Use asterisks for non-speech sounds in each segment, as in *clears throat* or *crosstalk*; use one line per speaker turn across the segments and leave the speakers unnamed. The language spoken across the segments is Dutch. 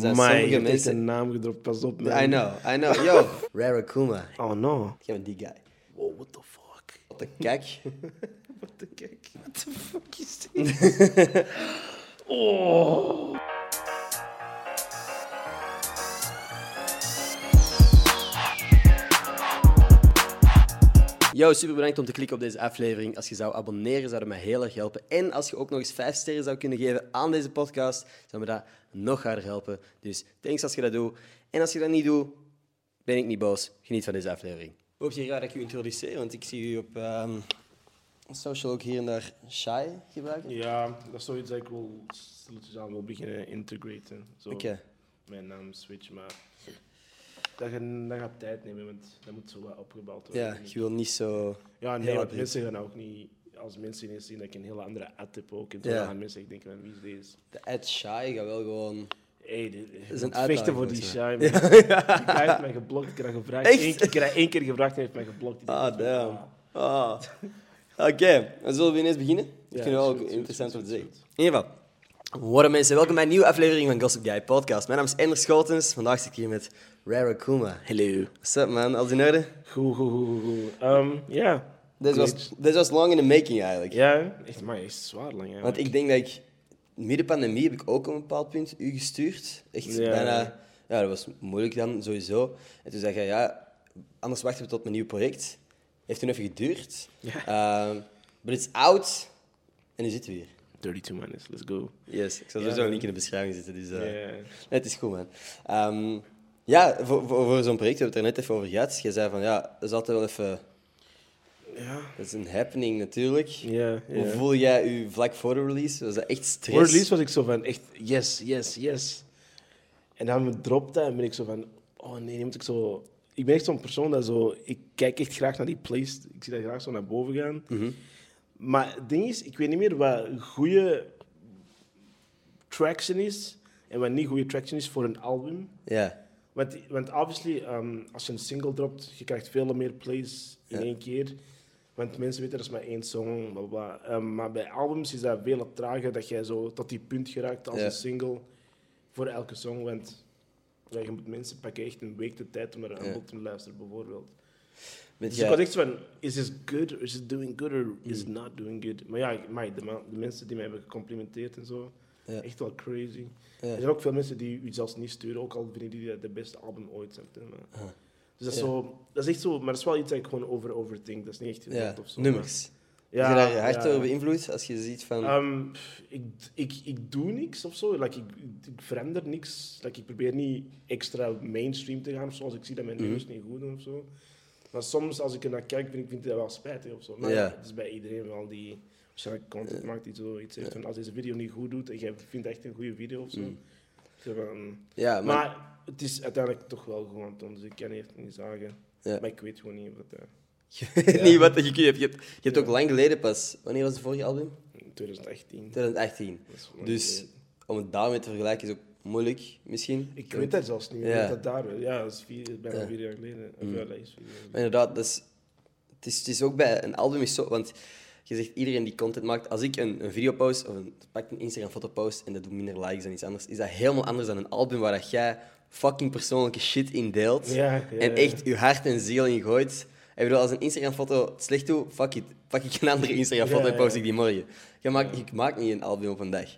Zijn
je
sommige mensen...
een naam gedropt, pas op. man.
I know, I know. Yo, *laughs* Rara Kuma.
Oh no.
Bent die guy.
Wow, what the fuck?
Wat de kijk. *laughs*
Wat de kijk. What the fuck is dit? *laughs* oh.
Yo, super bedankt om te klikken op deze aflevering. Als je zou abonneren, zou dat mij heel erg helpen. En als je ook nog eens vijf sterren zou kunnen geven aan deze podcast, zou me dat nog harder helpen. Dus thanks als je dat doet. En als je dat niet doet, ben ik niet boos. Geniet van deze aflevering. Hoop je graag dat ik u introduceer, want ik zie u op ehm, social ook hier en daar shy gebruiken.
Ja, dat is zoiets dat ik wil, aan wil beginnen integraten. Zo
Oké.
Mijn naam switch, maar dat, gaat- dat gaat tijd nemen, want dat moet zo wat opgebouwd worden.
Ja, je wil niet zo...
Ja, nee, want mensen gaan ook niet... Als mensen ineens zien dat ik een hele andere ad heb ook, en
Ja.
dan gaan mensen echt denken, van, wie is deze?
De ad shy gaat wel gewoon...
Hey, dit,
is een
vechten voor die shy, guy heeft mij geblokt, ik dat gevraagd.
Echt?
Eén, ik dat één keer gevraagd en hij heeft mij geblokt.
Ah, damn.
ah.
Oké, dan zullen we ineens beginnen? Ik
Ja,
vind het wel ook interessant om te zeggen. In ieder geval, Up, mensen, welkom bij een nieuwe aflevering van Gossip Guy Podcast. Mijn naam is Ender Schotens, vandaag zit ik hier met Rara Kuma. Hello. What's up, man? Alles in orde?
Goed, goed, goed, goed. Ehm, ja.
Dit was, dit was long in the making, eigenlijk.
Ja, echt, maar echt zwaar lang. Ja.
Want ik denk dat ik... Midden pandemie heb ik ook op een bepaald punt u gestuurd. Echt
Ja.
bijna... Ja, dat was moeilijk dan, sowieso. En toen zei je, ja, anders wachten we tot mijn nieuw project. Heeft toen even geduurd.
Ja.
Um, but it's out. En nu zitten we hier.
32 minutes, let's go.
Yes, ik zal
Ja,
sowieso een
man.
link in de beschrijving zetten. Dus, eh,
Ja.
nee, het is goed, man. Ehm, ja, voor, voor, voor zo'n project, we hebben het er net even over gehad. Je zei van, ja, dat is altijd wel even...
Ja.
Dat is een happening, natuurlijk.
Ja,
Hoe
ja.
voel jij je vlak voor de release? Was dat echt stress?
Voor release was ik zo van echt yes, yes, yes. En dan dropt dat en ben ik zo van, oh nee, nu moet ik zo... Ik ben echt zo'n persoon dat zo... Ik kijk echt graag naar die place. Ik zie dat graag zo naar boven gaan.
Mhm.
Maar het ding is, ik weet niet meer wat goede traction is en wat niet goede traction is voor een album.
Ja,
Want, want obviously, um, als je een single dropt, je krijgt veel meer plays in één keer. Want mensen weten, dat is maar één song, bla. Um, maar bij albums is dat veel trager dat jij zo tot die punt geraakt als een single voor elke song. Want ja, je moet mensen pakken echt een week de tijd om naar een
Ja.
album te luisteren, bijvoorbeeld. Dus ik was echt van, is this good or is it doing good or is it not doing good? Maar ja, maar de, mensen die mij hebben gecomplimenteerd en zo,
Ja.
echt wel crazy.
Ja.
Er zijn ook veel mensen die u zelfs niet sturen, ook al vinden die dat de beste album ooit zijn. Maar.
Ah.
Dus dat is, zo, dat is echt zo, maar dat is wel iets dat ik gewoon over overthink. Dat is niet echt
ja,
of zo.
nummers.
Ja,
je daar hard door beïnvloed? Als je ziet van...
Ehm, ik, ik, ik doe niks of zo. Like, ik, ik verander niks. Like, ik probeer niet extra mainstream te gaan of zo, als ik zie dat mijn
Mhm.
niet goed doen of zo. Maar soms, als ik er naar kijk, vind ik, vind ik dat wel spijtig of zo. Maar
Ja.
het is bij iedereen wel die waarschijnlijk content maakt die zoiets heeft. als deze video niet goed doet en jij vindt echt een goede video of zo. Zo van-
ja, maar...
maar het is uiteindelijk toch wel doen, dus ik kan het niet zeggen.
Ja.
Maar ik weet gewoon niet wat. eh, *laughs*
Je weet niet wat je kunt. Je hebt, je hebt ook lang geleden pas... Wanneer was het vorige album?
in 2018.
2018.
Dat is lang
Dus om het daarmee te vergelijken is ook moeilijk, misschien.
Ik weet dat zelfs niet. Ik
Ja.
weet dat daar. Ja, dat is vier, bijna
Ja.
vier jaar geleden. Of
Mm.
ja, dat is vier jaar geleden.
Maar inderdaad, dat is, het, is, het is ook bij een album is zo... Want je zegt, iedereen die content maakt... Als ik een, een video post of een, pak een Instagram-foto post en dat doet minder likes dan iets anders, is dat helemaal anders dan een album waar dat jij fucking persoonlijke shit in deelt.
Ja,
en echt je hart en ziel in gooit. Ik bedoel, als een Instagram-foto het slecht doet, fuck it. Pak ik een andere Instagram-foto en post ik die morgen. Je maakt, je maakt niet een album op een dag.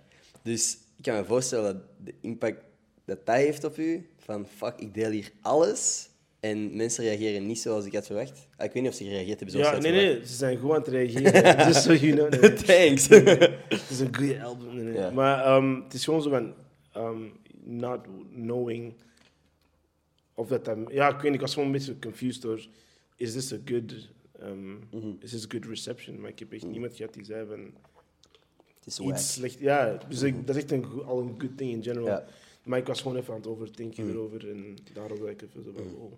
Dus ik kan me voorstellen dat de impact dat dat heeft op u, van fuck, ik deel hier alles en mensen reageren niet zoals ik had verwacht. Ah, ik weet niet of ze gereageerd hebben zoals
Ja,
ik
nee,
verwacht.
nee, ze zijn goed aan het reageren. *laughs* Dus zo, you know. nee. *laughs*
Thanks. *laughs*
Het is een goede album. nee, nee.
Ja.
Maar ehm, het is gewoon zo van, ehm, not knowing of dat dan... Ja, ik weet niet, ik was gewoon een beetje confused door, is this a good, um,
Mhm.
is this a good reception? Maar ik heb echt niemand gehad die zei van,
is
iets slecht. Ja, dus ik, dat is echt een, al een good thing in general.
Ja.
Maar ik was gewoon even aan het overdenken erover en daarom was ik even zo van, oh.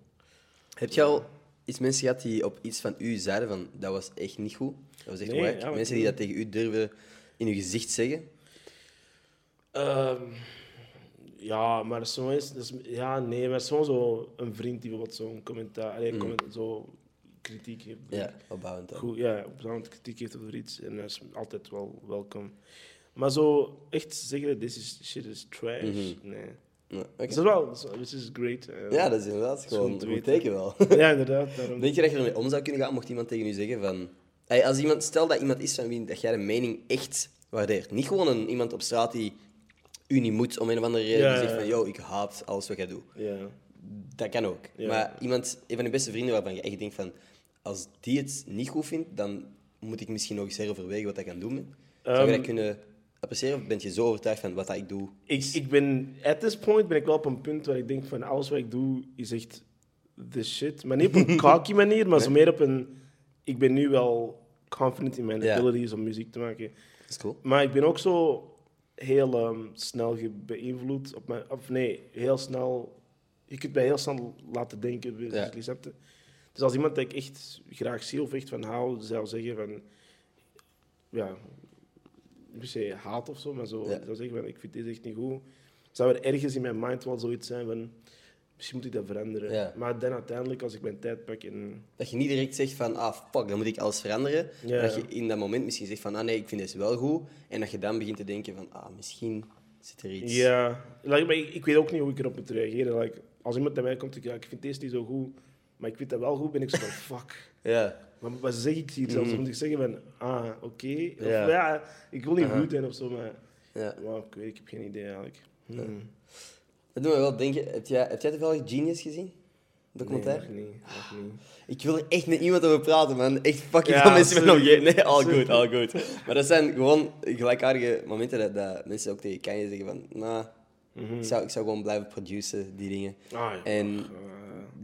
Heb je al iets mensen gehad die op iets van u zeiden van dat was echt niet goed? Dat was echt
Nee, ja,
mensen die dat tegen u durven in uw gezicht zeggen?
Ehm, ja, maar zo is, dat is- ja, nee, maar soms zo een vriend die bijvoorbeeld zo'n commentaar,
Mm.
comment, zo kritiek heeft.
Ja, opbouwend.
Goed, ja, opvallend kritiek heeft over iets en dat is altijd wel welkom. Maar zo echt zeggen, this is, shit is trash,
Mhm.
nee.
Ja,
dat is wel, dat is- great.
Ja, dat is inderdaad gewoon een goed teken wel.
ja, inderdaad. Daarom.
Denk je dat je ermee om zou kunnen gaan mocht iemand tegen u zeggen van... Hey, als iemand, stel dat iemand is van wie dat jij de mening echt waardeert. Niet gewoon een, iemand op straat die u niet moet om een of andere reden.
Ja,
die zegt van, yo, ik haat alles wat jij doet.
Ja.
Dat kan ook. Maar iemand, een van je beste vrienden waarvan je echt denkt van... Als die het niet goed vindt, dan moet ik misschien nog eens heroverwegen wat ik kan doen. ben. Zou je
Ehm,
dat kunnen appreciëren? Of ben je zo overtuigd van wat ik doe?
Ik, ik ben, at this point ben ik wel op een punt waar ik denk van alles wat ik doe is echt the shit. Maar niet op een *laughs* cocky manier, maar zo meer op een... Ik ben nu wel confident in mijn
Ja.
abilities om muziek te maken.
Dat is cool.
Maar ik ben ook zo heel ehm, snel beïnvloed. Op mijn, of nee, heel snel... Je kunt mij heel snel laten denken. je,
Ja.
je? Dus als iemand dat ik echt graag zie of echt van hou, zou zeggen van... Ja, niet per se haat of zo, maar zo.
Ja.
zou zeggen van, ik vind dit echt niet goed. Zou er ergens in mijn mind wel zoiets zijn van... Misschien moet ik dat veranderen.
Ja.
Maar dan uiteindelijk, als ik mijn tijd pak en...
Dat je niet direct zegt van, ah fuck, dan moet ik alles veranderen.
Ja.
Maar dat je in dat moment misschien zegt van, ah nee, ik vind deze wel goed. En dat je dan begint te denken van, ah, misschien zit er iets.
Ja, like, maar ik, ik weet ook niet hoe ik erop moet reageren. Like, als iemand naar mij komt en ja, ik vind deze niet zo goed, maar ik vind dat wel goed, ben ik zo van, *laughs* fuck.
Ja.
Maar wat zeg ik hier zelfs? Dan moet ik zeggen van, ah, oké. Of
Ja.
Ja. ik wil niet
Aha.
goed zijn of zo, maar...
ja.
Wow, ik weet, ik heb geen idee eigenlijk. Hmm.
Dat doet me wel denken. Heb jij, heb jij toevallig Genius gezien? Documentaire?
Nee, nog niet. Nog niet.
Ik wil er echt met iemand over praten, man. Echt fucking
Ja,
veel mensen met nog. Nee, all
Sorry.
good, all *laughs* good. Maar dat zijn gewoon gelijkaardige momenten dat, dat mensen ook tegen Kanye zeggen van... Nou, ik, zou, ik zou gewoon blijven produceren, die dingen.
Ah, ja.
En
Uh,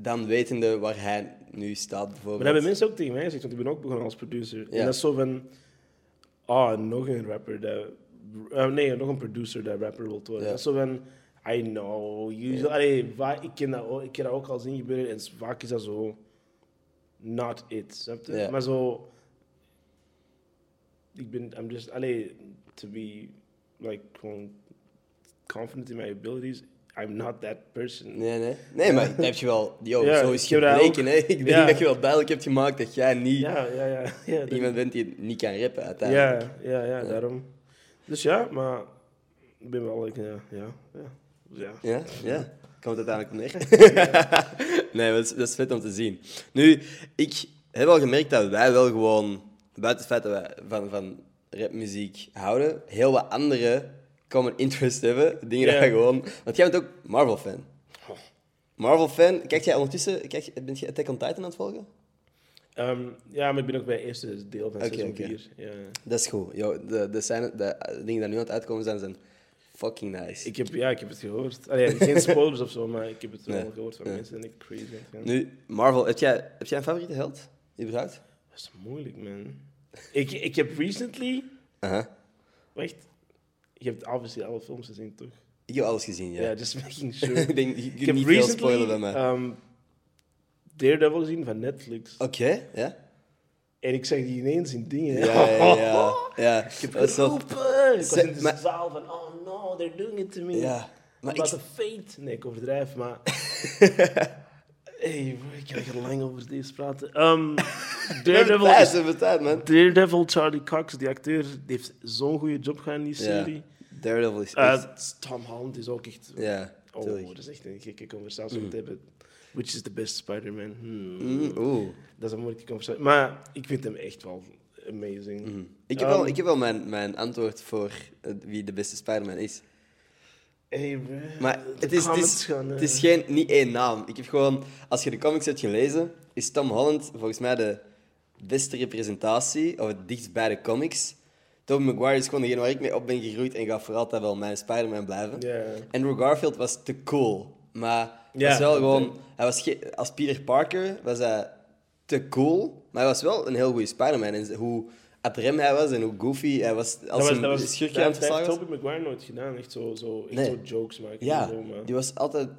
dan wetende waar hij nu staat, bijvoorbeeld.
maar dat hebben mensen ook tegen mij gezegd, want ik ben ook begonnen als producer.
Ja.
En dat is zo van, ah, nog een rapper dat... eh, nee, nog een producer dat rapper wil worden.
Ja.
Dat is zo van, I know, usually, allee, va- ik, ken dat ook, ik ken dat ook al zien gebeuren en vaak is dat zo not it. Maar zo, ik ben, I'm just, allee, to be, like, gewoon confident in my abilities, I'm not that person.
Nee, nee. Nee, maar dat heb je wel... Yo,
Ja,
zo is gebleken, hè. Ik denk
Ja.
dat je wel duidelijk hebt gemaakt dat jij niet
Ja, ja, ja. *laughs* ja dat-
iemand bent die niet kan rappen, uiteindelijk.
Ja, ja, ja, daarom. Dus ja, maar ik ben wel, ja, ja, ja. ja.
Ja, ja. Komt het uiteindelijk op neer. *laughs* nee, dat is, dat is vet om te zien. Nu, ik heb al gemerkt dat wij wel gewoon, buiten het feit dat wij van, van rapmuziek houden, heel wat andere common interest hebben. Dingen dat
Ja.
wij gewoon... Want jij bent ook Marvel-fan. Marvel-fan. Kijk jij ondertussen... Kijk, ben je Attack on Titan aan het volgen?
Ehm, ja, maar ik ben ook bij het eerste deel van
Oké,
seizoen
oké.
4. Ja.
Dat is goed. Yo, de, de, scène, de dingen die nu aan het uitkomen zijn, zijn fucking nice.
Ik heb, ja, ik heb het gehoord. Allee, geen spoilers of zo, maar ik heb het wel gehoord van mensen en ik crazy.
Nu, Marvel, heb jij, heb jij een favoriete held? Überhaupt?
Dat is moeilijk, man. Ik, ik heb recently...
Aha.
Wacht. Je hebt obviously alle films gezien, toch?
Ik heb alles gezien,
Ja,
ja.
just making *laughs* sure.
ik denk, je
ik heb
niet veel
recently
spoilen bij mij.
ehm, Daredevil gezien van Netflix.
Oké, ja.
En ik zeg die ineens in dingen.
Ja, ja, ja. ja. *laughs*
Ik heb geroepen. Ik was in de
maar-
zaal van, oh no, they're doing it to me.
Ja, maar ik...
the fate. Nee, ik overdrijf, maar... *laughs* hey, ik ga hier lang over deze praten. Um, Daredevil,
tijd, man.
Daredevil, Charlie Cox, die acteur, die heeft zo'n goede job gedaan in die serie.
Daredevil is
Eh,
echt...
Tom Holland is ook echt...
ja,
oh,
tuurlijk.
dat is echt een gekke conversatie om te hebben. Which is the best Spider-Man? Hmm.
Mm, Oeh.
Dat is een moeilijke conversatie. Maar ik vind hem echt wel amazing.
Mm. Ik heb wel,
Um,
ik heb wel mijn, mijn antwoord voor eh, wie de beste Spider-Man is.
Hey, bro,
Maar het is, het,
comments
is,
gaan,
het
eh,
is geen, niet één naam. Ik heb gewoon... Als je de comics hebt gelezen, is Tom Holland volgens mij de beste representatie, of het dichtst bij de comics. Tobey Maguire is gewoon degene waar ik mee op ben gegroeid en gaat voor altijd wel mijn Spider-Man blijven. Andrew Garfield was te cool, maar was wel
dat
gewoon... Hij was als Peter Parker was hij te cool, maar hij was wel een heel goede Spider-Man. En hoe ad rem hij was en hoe goofy hij was als
dat was, dat was,
schurkje
dat
aan het
heeft
verslagen was.
Tobey Maguire nooit gedaan. Echt zo, zo, echt
Nee.
zo jokes maken.
Ja,
en zo, maar,
die was altijd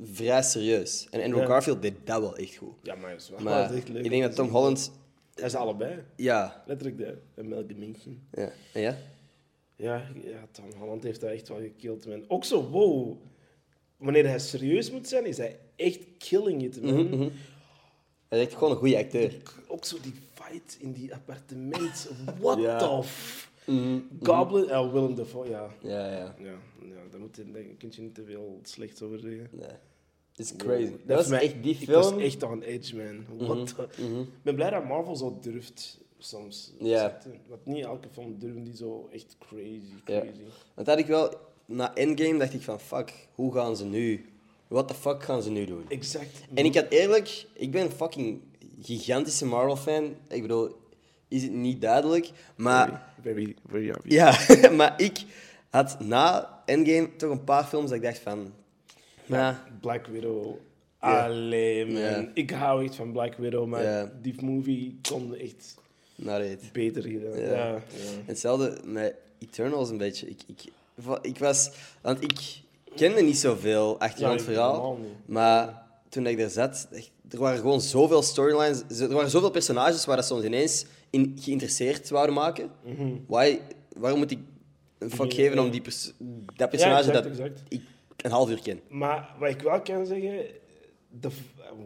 vrij serieus. En Andrew
Ja.
Garfield deed dat wel echt goed.
ja, maar, is wel
Maar
dat is echt leuk
ik denk dat Tom. Holland...
Hij is allebei.
Ja,
Letterlijk de, de Melody München.
ja. En ja?
Ja, ja, Tom Holland heeft dat echt wel gekild, man. Ook zo, wow. Wanneer hij serieus moet zijn, is hij echt killing it, man.
Mhm, mhm. Hij is echt gewoon een goede acteur.
Ook zo die fight in die appartement. What
Ja.
the f... Goblin, eh, Willem Dafoe, ja.
Ja, ja.
Ja, ja daar, moet je, daar kun je niet te veel slechts over zeggen.
Nee. Is crazy.
Wow.
Dat
is
echt die
Ik
film.
was echt on edge, man. What the- Ik ben blij dat Marvel zo durft soms.
Ja.
Want niet elke film durven die zo echt crazy,
Ja.
crazy.
Want had ik wel, na Endgame dacht ik van, fuck, hoe gaan ze nu? What the fuck gaan ze nu doen?
Exact.
En ik had eerlijk, ik ben een fucking gigantische Marvel-fan. Ik bedoel, is het niet duidelijk, maar...
Very, very obvious.
Ja, *laughs* maar ik had na Endgame toch een paar films dat ik dacht van... Ja,
Black Widow.
Ja.
Allee, man.
Ja.
Ik hou echt van Black Widow, maar
Ja.
die movie kon echt beter gedaan.
Ja.
Ja. Ja,
Hetzelfde met Eternals een beetje. Ik, ik, ik was... Want ik kende niet zoveel achtergrondverhaal.
Ja.
Maar toen ik daar zat, er waren gewoon zoveel storylines. Er waren zoveel personages waar dat ze ons ineens in geïnteresseerd wouden maken. Why, waarom moet ik een fuck
Ja,
geven om
ja.
die pers- dat personage
exact,
dat
exact.
ik een half uur ken?
Maar wat ik wel kan zeggen, de,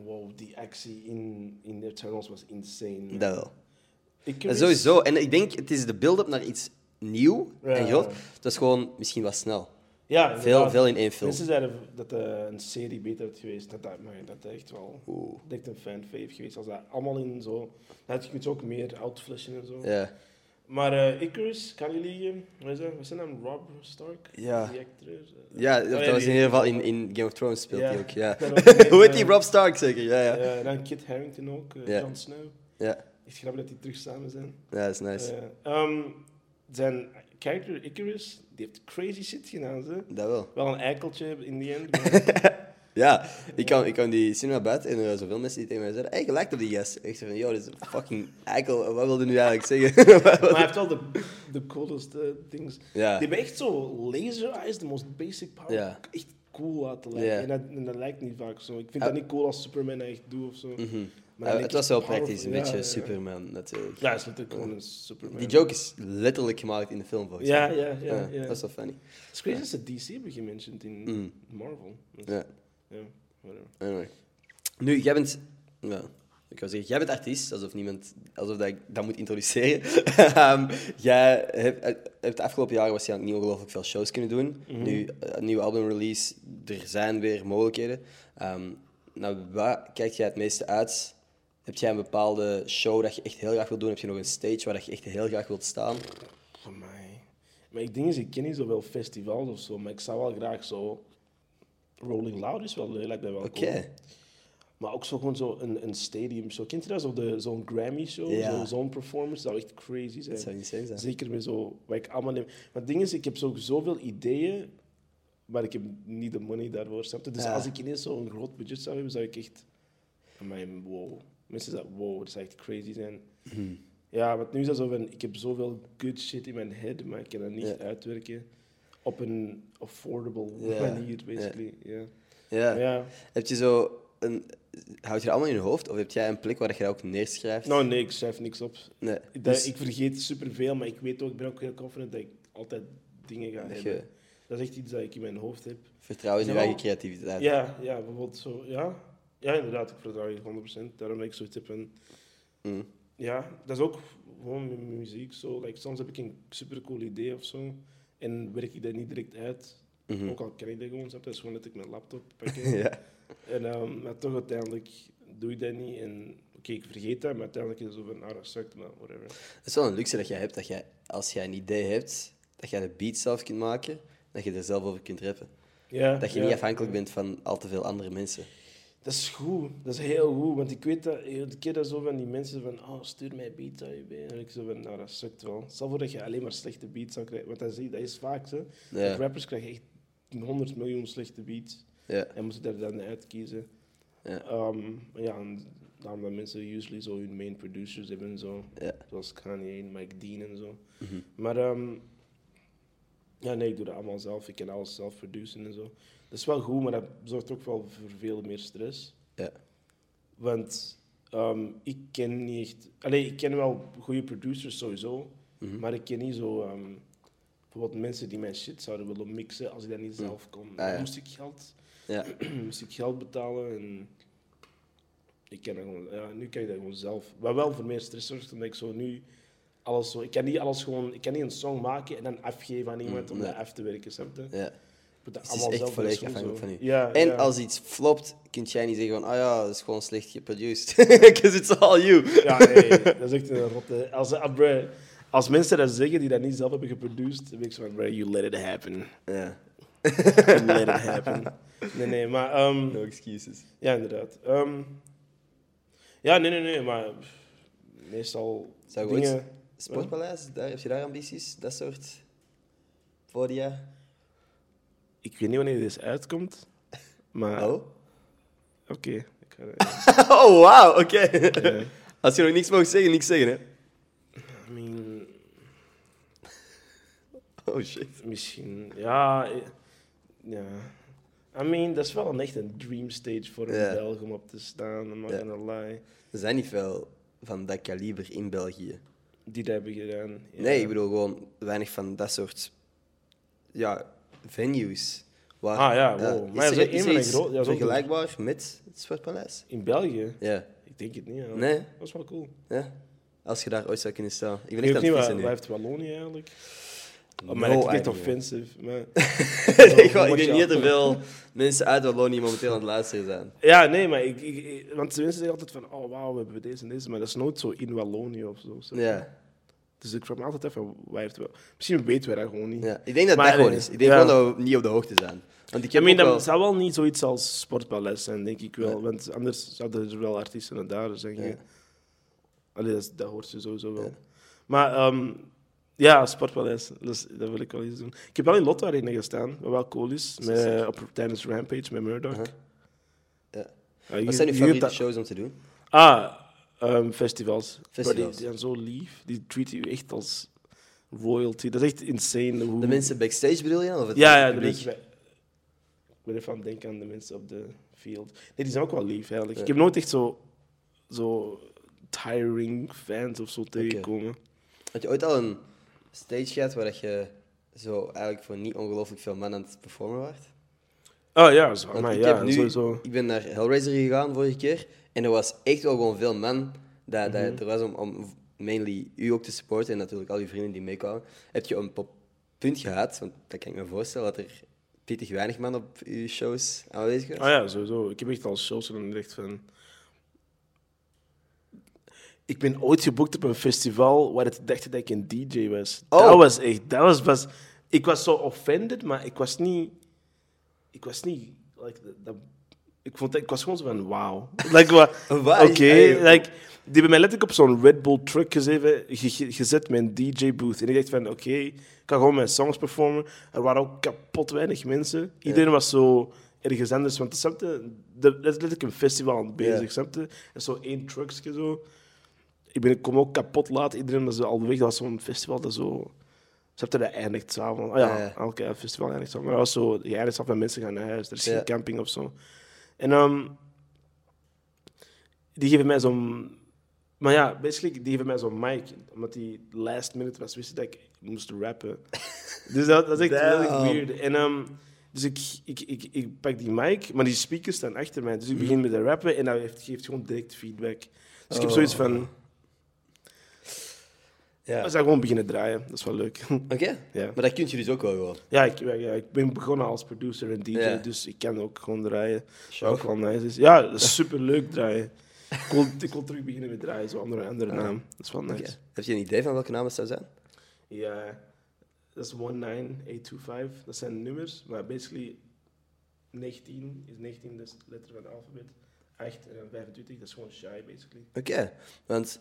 wow, die actie in, in The Eternals was insane.
Dat wel.
Ik
En
wist-
sowieso. En ik denk, het is de build-up naar iets nieuw
Ja.
en groot. Dat is gewoon misschien wat snel.
Ja,
Veel, veel in één film.
Mensen zeiden dat een serie beter had geweest. Dat, dat, maar dat echt wel
Oeh.
echt een fan-fave geweest. Als dat allemaal in zo... Dat had je kunt ook meer outflashen en zo.
Ja.
Maar eh Icarus, kan jullie... eh, Wat is zijn naam? Rob Stark?
Ja.
Die acteur? eh,
Ja,
oh,
dat was in ieder geval in, in Game of Thrones speelt
Ja.
hij ook. Ja. *laughs* Hoe heet die?
eh,
Rob Stark zeker? Ja, ja.
Ja, en dan Kit Harington ook.
Ja.
Jon Snow.
Ja,
Echt grappig dat die terug samen zijn.
ja dat is nice.
Eh, ehm, zijn character Icarus, die heeft crazy shit gedaan. Ze.
Dat wel.
Wel een eikeltje in the end. *laughs*
Ja, ik kwam, ik kwam die cinema buiten en er waren zoveel mensen die tegen mij zeiden: Hey, je lijkt op die gast. Ik zei van: Yo, dit is een fucking eikel. Wat wilde nu eigenlijk zeggen? *laughs*
maar hij heeft wel de, de coolest eh, things.
Ja.
Die hebben echt zo laser eyes, de most basic power.
Ja.
Echt cool laten lijken. En, dat, en dat lijkt niet vaak zo. Ik vind dat niet cool als Superman echt doet of zo.
Mhm.
Maar
het was wel praktisch, een beetje. Superman natuurlijk.
Ja, het is natuurlijk gewoon een Superman.
Die joke is letterlijk gemaakt in de film volgens
Ja,
mij.
ja, ja. ja.
Dat is wel funny.
Het is crazy dat ze DC hebben gementiond in
Mhm.
Marvel. Dat-
Ja,
ja, whatever.
anyway. Nu, jij bent... Ja, ik wou zeggen, jij bent artiest, alsof, niemand, alsof dat ik dat moet introduceren. *laughs* Ehm, jij hebt, hebt de afgelopen jaren waarschijnlijk niet ongelooflijk veel shows kunnen doen. Nu, eh, een nieuwe albumrelease, er zijn weer mogelijkheden. Ehm nou, waar kijk jij het meeste uit? Heb jij een bepaalde show dat je echt heel graag wilt doen? Heb je nog een stage waar dat je echt heel graag wilt staan?
Voor mij. Maar ik denk eens, ik ken niet zoveel festivals of zo, maar ik zou wel graag zo. Rolling Loud is wel leuk, lijkt mij wel
Oké.
cool. Maar ook zo gewoon zo een, een stadium show. Kent je dat? Zo Zo'n Grammy show,
Ja.
zo- zo'n performance. Dat zou echt crazy zijn.
Dat zou insane zijn.
Zeker met zo, wat ik allemaal neem. Maar het ding is, ik heb zo, zoveel ideeën, maar ik heb niet de money daarvoor. Snap je? Dus
Ja.
als ik ineens zo'n groot budget zou hebben, zou ik echt. Amai, wow. Mensen zeggen, wow, dat zou echt crazy zijn.
Mhm.
Ja, want nu is dat zo van, ik heb zoveel good shit in mijn head, maar ik kan dat niet
Ja.
uitwerken op een affordable
Ja.
manier, basically. Ja.
Ja.
Ja.
Heb je zo een... Houd je dat allemaal in je hoofd? Of heb jij een plek waar je ook neerschrijft?
Nou, nee, ik schrijf niks op.
Nee.
Dat-
Dus-
Ik vergeet superveel, maar ik weet ook, ik ben ook heel confident dat ik altijd dingen ga
Dat
hebben.
je-
Dat is echt iets dat ik in mijn hoofd heb.
Vertrouw in je eigen creativiteit.
Ja, ja, bijvoorbeeld zo, ja. Ja, inderdaad, ik vertrouw je 100%. Daarom dat ik zoiets heb
Mm.
ja, dat is ook gewoon met muziek zo. Like, soms heb ik een supercool idee of zo en werk ik dat niet direct uit.
Mhm.
Ook al kan ik dat gewoon, dat is gewoon dat ik mijn laptop pakken. *laughs*
ja.
En, ehm, maar toch uiteindelijk doe ik dat niet. En oké, ik vergeet dat, maar uiteindelijk is het zo van, ah, dat sukt, maar whatever.
Het is wel een luxe dat jij hebt, dat jij, als jij een idee hebt, dat jij de beat zelf kunt maken, dat je er zelf over kunt rappen.
Ja,
Dat je
ja.
niet afhankelijk bent van al te veel andere mensen.
Dat is goed, dat is heel goed, want ik weet dat, ik keer dat zo van die mensen van, oh, stuur mij beats AUB. En ik zo van, nou, dat sukt wel. Stel voor dat je alleen maar slechte beats zou krijgen, want dat is, dat is vaak zo.
Ja.
Rappers krijgen echt 100 miljoen slechte beats
Ja.
en moeten daar dan uitkiezen.
Ja.
Maar ja, en daarom dat mensen usually zo hun main producers hebben en zo.
Ja.
Zoals Kanye en Mike Dean en zo.
Mhm.
Maar ehm, ja, nee, ik doe dat allemaal zelf. Ik kan alles zelf produceren en zo. Dat is wel goed, maar dat zorgt ook wel voor veel meer stress.
Ja.
Want ehm, ik ken niet echt... Allee, ik ken wel goede producers sowieso,
Mhm.
maar ik ken niet zo... ehm, bijvoorbeeld mensen die mijn shit zouden willen mixen als ik dat niet zelf kon.
Ah, ja.
Moest ik geld,
Ja. *clears throat*
moest ik geld betalen en... Ik ken dat gewoon, ja, nu kan ik dat gewoon zelf. Wat wel voor meer stress zorgt, omdat ik zo nu alles zo. Ik kan niet alles gewoon... Ik kan niet een song maken en dan afgeven aan iemand om
nee.
dat af te werken, snap je?
Ja.
Dat
het is echt volledig afhankelijk van u.
Ja,
en
ja.
als iets flopt, kun jij niet zeggen van, ah ja, dat is gewoon slecht geproduced. Because *laughs* it's all you.
Ja, nee, dat is echt een rotte... Als, bruh, als mensen dat zeggen die dat niet zelf hebben geproduced, dan ben ik zo van, you let it happen.
Ja. *laughs*
You let it happen. Nee, nee, maar... ehm,
No excuses.
ja, inderdaad. Ehm, ja, nee, nee, nee, maar... Meestal
Zou je
dingen...
Sportpaleis, daar, heb je daar ambities? Dat soort podia?
Ik weet niet wanneer dit uitkomt, maar...
Oh?
Oké. *laughs*
oh, wauw, oké. Als je nog niks mag zeggen, niks zeggen, hè?
I mean,
Oh, shit.
misschien... Ja... Ja... I mean, dat is wel een echt een dream stage voor een
Ja.
Belg om op te staan, I'm not gonna lie.
Er zijn niet veel van dat kaliber in België.
Die dat hebben gedaan. ja.
Nee, ik bedoel gewoon weinig van dat soort ja, venues. Waar,
Ah, ja, wow. Maar
er,
zo
is er
van de
iets
gro- ja, zo-
vergelijkbaar met het Sportpaleis?
In België?
Ja.
Ik denk het niet. Ja.
Nee?
Dat is wel cool.
ja. Als je daar ooit zou kunnen staan. Ik ben
Ik
echt
weet
aan
niet
het vissen nu.
heeft Wallonië eigenlijk? Oh,
No
maar klinkt
idea.
offensive. Maar... *laughs*
ik, denk niet dat er veel mensen uit Wallonië momenteel aan het luisteren zijn.
Ja, nee, maar ik, want mensen zeggen altijd van, oh wauw, we hebben deze en deze, maar dat is nooit zo in Wallonië of zo.
Ja.
Dus ik vraag me altijd af van, waar heeft wel... Misschien weten wij dat gewoon niet.
ja. Ik denk dat
Maar
dat gewoon is. Ik denk
ja.
gewoon dat we niet op de hoogte zijn. Want ik heb wel...
dat zou wel niet zoiets als sportpaleis zijn, denk ik wel.
Ja.
Want anders zouden er wel artiesten daar zijn.
Ja.
Allee, dat, hoort je sowieso wel. Maar ehm, ja, sportpaleis, dat, wil ik wel eens doen. Ik heb wel in Lotto Arena gestaan, wat wel cool is. Met, op, tijdens Rampage met Murdoch.
Uh-huh. Ja.
Ja, je-
Wat zijn uw favoriete shows om te doen?
Ah, ehm, festivals.
Festivals.
Die, zijn zo lief. Die treaten je echt als royalty. Dat is echt insane. Hoe...
De mensen backstage bedoel je? Of het
Ja, ja, de
publiek?
mensen bij... Ik ben even aan het denken aan de mensen op de field. Nee, die zijn ook wel lief, eigenlijk.
Ja.
Ik heb nooit echt zo, zo tiring fans of zo tegengekomen.
Had je ooit al een stage gehad waar je zo eigenlijk voor niet ongelooflijk veel man aan het performen waart?
Oh ja, zo, maar
ik,
ja,
heb nu,
sowieso.
ik ben naar Hellraiser gegaan vorige keer en er was echt wel gewoon veel man dat, dat
Mhm.
er was om, om mainly u ook te supporten en natuurlijk al uw vrienden die meekwamen. Heb je een punt gehad, want dat kan ik me voorstellen, dat er pittig weinig man op uw shows aanwezig was?
Ah ja, sowieso. Ik heb echt al shows en dan echt van... Ik ben ooit geboekt op een festival waar het dacht dat ik een DJ was.
Oh.
Dat was echt... Dat was, was, ik was zo offended, maar ik was niet... Ik was niet... Like, dat- ik, vond, ik was gewoon zo van, wauw. *laughs* Like, wa- Oké?
Hey,
like, die hebben mij letterlijk op zo'n Red Bull truck gezet, ge- ge- gezet met een DJ-booth. En ik dacht van, oké, ik kan gewoon mijn songs performen. Er waren ook kapot weinig mensen. Iedereen was zo ergens anders. Want dat is letterlijk een festival aan het bezig,
Ja.
En zo één truckje zo. Ik, ben, ik kom ook kapot laat. Iedereen was al weg. Dat was zo'n festival dat zo... Snapte, dat eindigt s'avonds. Oh ja,
Ja, ja.
elke festival eindigt s'avonds. Maar dat was zo... Je eindigt s'avonds met mensen gaan naar huis. Er is geen camping of zo. En ehm, die geven mij zo'n... Maar ja, basically, die geven mij zo'n mic. Omdat die last minute was, wist dat ik moest rappen. *laughs* dus dat, dat is echt heel weird. En, ehm, dus ik, ik, ik, ik pak die mic, maar die speakers staan achter mij. Dus ik begin met de rappen en dat heeft, geeft gewoon direct feedback. Dus ik heb
Oh.
zoiets van...
Ja.
We zijn gewoon beginnen draaien. Dat is wel leuk. *laughs*
Oké,
ja.
maar dat kun je dus ook wel gewoon.
Ja, ik, ja, ik ben begonnen als producer en DJ,
Ja.
dus ik kan ook gewoon draaien. Wat ook wel nice is. Ja, dat is super leuk draaien. Ik wil, ik wil terug beginnen met draaien, zo andere, andere naam. Dat is wel nice.
Heb je een idee van welke naam het zou zijn?
Ja, dat is 19825. Dat zijn nummers, maar basically 19 is 19 de letter van het alfabet. 8 en dan 25, dat is gewoon shy, basically.
Oké, want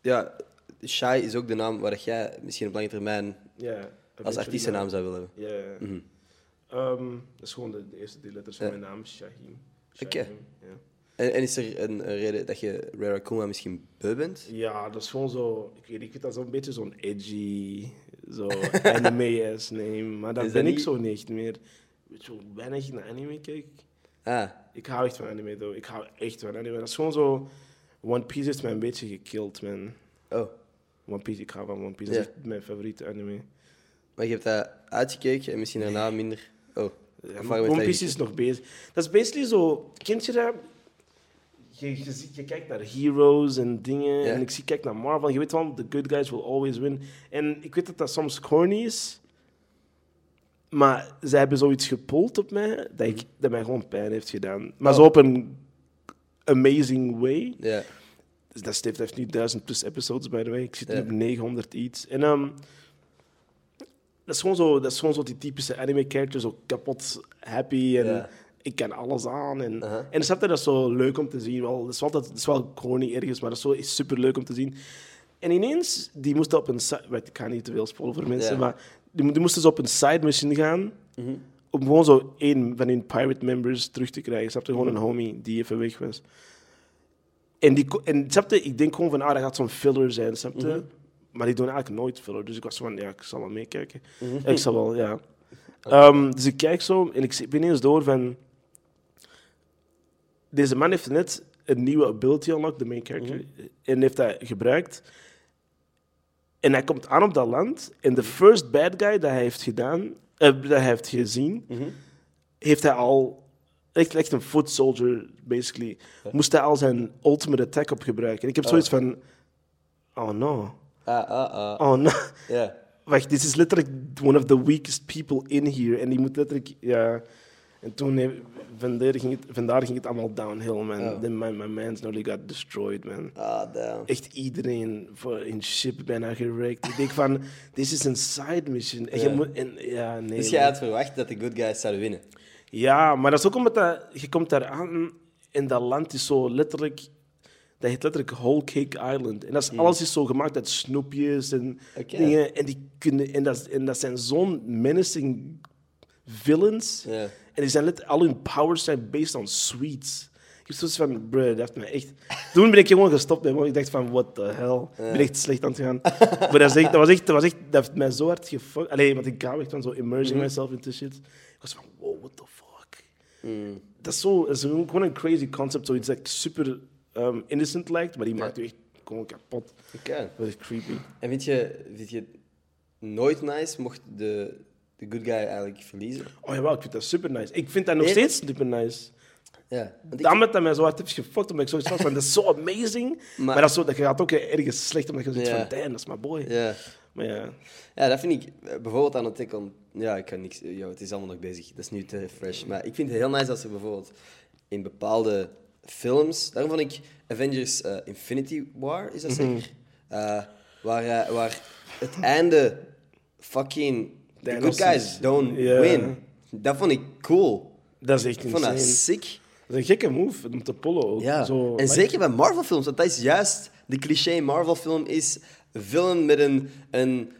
ja, Shai is ook de naam waar jij misschien op lange termijn als artiestennaam
naam.
zou willen hebben.
Ja.
Mhm.
Ehm, dat is gewoon de, de eerste drie letters van mijn naam, Shahim.
Oké. En, en is er een, een reden dat je Rara Kuma misschien beu bent?
Ja, dat is gewoon zo. Ik weet, ik vind dat zo'n beetje zo'n edgy, zo *laughs* anime-ass name. Maar dat ben ik zo niet meer. Weet je hoe weinig naar anime kijk?
Ah,
Ik hou echt van anime, though. Ik hou echt van anime. Dat is gewoon zo. One Piece heeft mij een beetje gekild, man.
oh.
One Piece, ik hou van One Piece. Dat is echt mijn favoriete anime.
Maar je hebt dat uitgekeken en misschien daarna minder... Oh,
Ja, One Piece is nog bezig. Dat is basically zo. Kent je dat? je, je, je kijkt naar heroes en dingen.
Ja.
En ik zie, kijk naar Marvel. Je weet wel, the good guys will always win. En ik weet dat dat soms corny is. Maar zij hebben zoiets gepult op mij dat, ik, dat mij gewoon pijn heeft gedaan. Maar
Oh.
zo op een amazing way.
Ja.
Dus dat heeft nu 1000 plus episodes, by the way. Ik zit nu op 900 iets. En ehm, dat, is gewoon zo, dat is gewoon zo die typische anime-character, zo kapot happy en ik kan alles aan. En,
Aha.
en snap je, dat is zo leuk om te zien. Wel, dat, is altijd, dat is wel corny ergens, maar dat is zo super leuk om te zien. En ineens, die moesten op een side... Ik kan niet te veel spoilen voor mensen, maar die, mo- die moesten zo op een side mission gaan
Mhm.
om gewoon zo één van hun pirate members terug te krijgen. Snap je? Gewoon
Mhm.
een homie die even weg was. En, die, en snap je? ik denk gewoon van, ah, dat gaat zo'n filler zijn, snap je?
Mhm.
Maar die doen eigenlijk nooit filler. Dus ik was van, ja, ik zal wel meekijken.
Mhm.
Ik zal wel, ja. *laughs* Ehm, dus ik kijk zo en ik ben ineens door van... Deze man heeft net een nieuwe ability unlocked, de main character,
Mhm.
en heeft dat gebruikt. En hij komt aan op dat land en de first bad guy dat hij heeft gedaan, eh, dat hij heeft gezien, heeft hij al, echt, echt een foot soldier, basically, moest hij al zijn ultimate attack op gebruiken. En ik heb zoiets van, oh no,
Ah, ah, ah.
oh no.
Ja.
Wacht, dit is letterlijk one of the weakest people in here. En die moet letterlijk, ja... En toen, vandaar ging het, vandaar ging het allemaal downhill, man.
Oh.
Then my, my man's nearly got destroyed, man.
Ah, damn.
Echt iedereen voor in ship bijna gerekt. Ik denk van, *laughs* dit is een side mission. En je moet, en, ja, nee.
Dus jij
man.
had verwacht dat de good guys zouden winnen?
Ja, maar dat is ook omdat dat, je komt daar aan en dat land is zo letterlijk... Dat heet letterlijk Whole Cake Island. En dat is, alles is zo gemaakt uit snoepjes en dingen. En, die kunnen, en, dat, en dat zijn zo'n menacing villains. En die zijn let, al hun powers zijn based on sweets. Ik heb zoiets van, bruh, dat heeft me echt... Toen ben ik gewoon gestopt met, ik dacht van, what the hell. Ik ben echt slecht aan het gaan. maar dat, is echt, dat, was echt, dat, was echt, dat heeft mij zo hard gefuckt. Allee, want ik hou echt van zo immersing myself into shit. Ik was van, wow, what the fuck.
Mm.
Dat is zo, is gewoon een crazy concept. Zoiets dat super um, innocent lijkt, maar die maakt je echt gewoon kapot.
Oké.
Dat is creepy.
En vind je, vind je nooit nice mocht de, de good guy eigenlijk verliezen?
Oh jawel, ik vind dat super nice. Ik vind dat nog
Nee.
steeds super nice.
Ja.
Daarom dat mij zo hard heeft gefokt, omdat ik zoiets van, dat is zo amazing. *laughs* Maar,
Maar-
dat, is zo, dat gaat ook ergens slecht, omdat je zoiets
Ja.
van, damn, dat is mijn boy.
ja.
Maar ja,
ja, dat vind ik eh, bijvoorbeeld aan het on... Ja, ik kan niks... Ja, het is allemaal nog bezig. Dat is nu te fresh. Maar ik vind het heel nice als er bijvoorbeeld in bepaalde films... Daarom vond ik Avengers eh, Infinity War, is dat
Mhm.
zeker? Eh, waar, waar het einde fucking... The good guys don't win. Dat vond ik cool.
dat is echt
Ik vond dat sick.
Dat is een gekke move om te pullen ook.
Ja,
Zo,
en
like-
zeker bij Marvel-films, want dat is juist de cliché Marvel-film is villain met een, een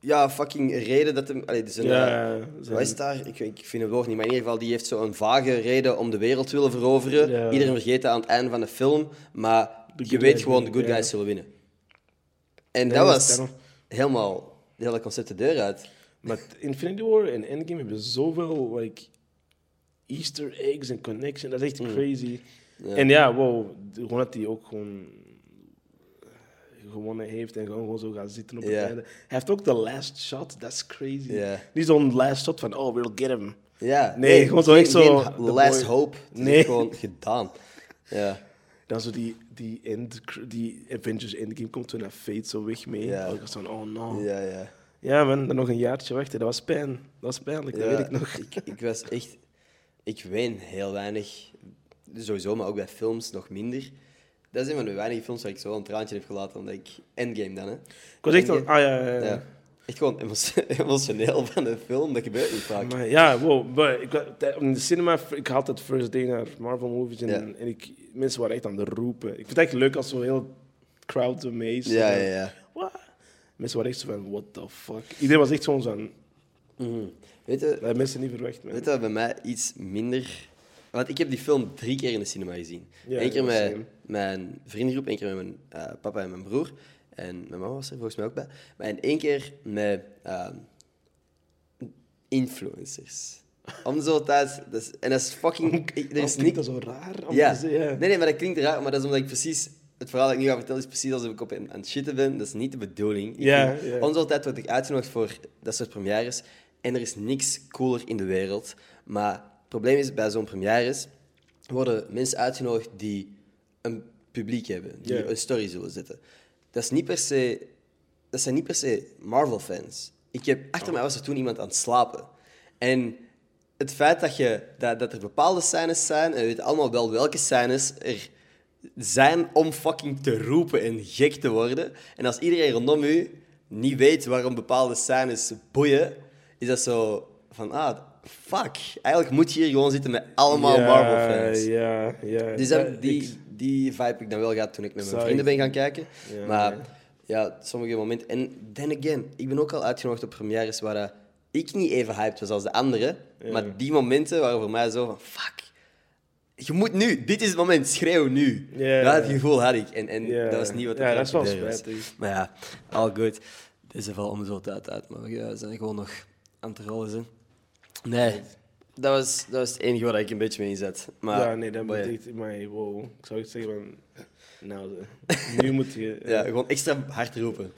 ja, fucking reden dat hem... Allee, dus een,
Ja,
eh,
zijn-
is daar? Ik, ik vind het woord niet, maar in ieder geval, die heeft zo'n vage reden om de wereld te willen veroveren.
Ja.
Iedereen vergeet dat aan het einde van de film, maar
De
je weet gewoon, de good guys zullen winnen. En dat was helemaal, het hele concept de deur uit.
Maar Infinity War en Endgame hebben zoveel like, easter eggs en connection. Dat is echt crazy.
Mm. Ja.
En ja, wow, gewoon dat hij ook gewoon gewonnen heeft en gewoon, gewoon zo gaat zitten op het einde. Hij heeft ook de last shot, dat is crazy.
Ja.
Niet zo'n last shot van, oh, we'll get him.
Ja,
Nee, gewoon zo
geen-
echt zo,
last
boy.
hope. Het
Nee.
gewoon gedaan. Ja.
Dan zo die, die, end, die Avengers Endgame komt toen naar Fate zo weg mee.
Ja.
Ik was van, oh no.
Ja, ja.
Ja man, dan nog een jaartje wachten. Dat was pijn. Dat was pijnlijk, dat weet ik nog.
Ik, ik was echt... Ik ween heel weinig. Sowieso, maar ook bij films nog minder. Dat is een van de weinige films waar ik zo een traantje heb gelaten, omdat ik... Endgame dan, hè.
Ik was echt
Endgame.
ah ja, ja, ja.
Ja. Echt gewoon emo- *laughs* emotioneel van de film, dat gebeurt niet vaak.
Maar ja, wow. Maar ik, in de cinema, ik had het first day naar Marvel movies en,
Ja.
en ik, mensen waren echt aan de roepen. Ik vind het echt leuk als zo heel crowd amazed.
Ja, ja, ja.
What? Mensen waren echt zo van, what the fuck. Iedereen was echt zo'n van,
Mhm. Weet je,
dat mensen niet verwacht. Man.
weet je wat bij mij iets minder... Want ik heb die film drie keer in de cinema gezien.
Ja,
Eén keer met
same.
mijn vriendengroep, één keer met mijn eh, papa en mijn broer. En mijn mama was er volgens mij ook bij. Maar en één keer met ehm, influencers. Om de zoveel tijd... Dat is, en dat is fucking... ik- er
Dat
is
klinkt dat zo raar om
Ja.
te zeggen.
Nee, nee, maar dat klinkt raar. Maar dat is omdat ik precies... Het verhaal dat ik nu ga vertellen is precies alsof ik op aan het shitten ben. Dat is niet de bedoeling.
Ja,
vind-
ja.
Om de zoveel tijd word ik uitgenodigd voor dat soort premières. En er is niks cooler in de wereld. Maar probleem is, bij zo'n premières worden mensen uitgenodigd die een publiek hebben die een story zullen zetten. Dat, is niet per se, dat zijn niet per se Marvel-fans. Ik heb, achter mij was er toen iemand aan het slapen. En het feit dat, je, dat, dat er bepaalde scènes zijn, en we weten allemaal wel welke scènes er zijn om fucking te roepen en gek te worden. En als iedereen rondom u niet weet waarom bepaalde scènes boeien, is dat zo van, ah, fuck. Eigenlijk moet je hier gewoon zitten met allemaal
Ja,
Marvel-fans.
Ja, ja.
Dus
Ja,
dat- die,
ik-
die vibe heb ik dan wel gehad toen ik met mijn vrienden
ik-
ben gaan kijken.
Ja,
maar
ja.
ja, sommige momenten... En then again, ik ben ook al uitgenodigd op premières waar ik niet even hyped was als de anderen. Maar die momenten waren voor mij zo van... Fuck, je moet nu. Dit is het moment. Schreeuw nu.
Ja.
Dat gevoel had ik. En, en
Ja.
dat was niet wat
Ja,
er
dat is wel spijtig.
Maar ja, all good. Deze valt om zo tijd uit. Maar we zijn gewoon nog aan het rollen. Zijn. Nee, dat was, dat was het enige waar ik een beetje mee inzet. Maar,
ja, nee, dat
maar.
Maar wow, ik zou echt zeggen van... Nou, nu moet je... *laughs*
Ja, gewoon extra hard roepen.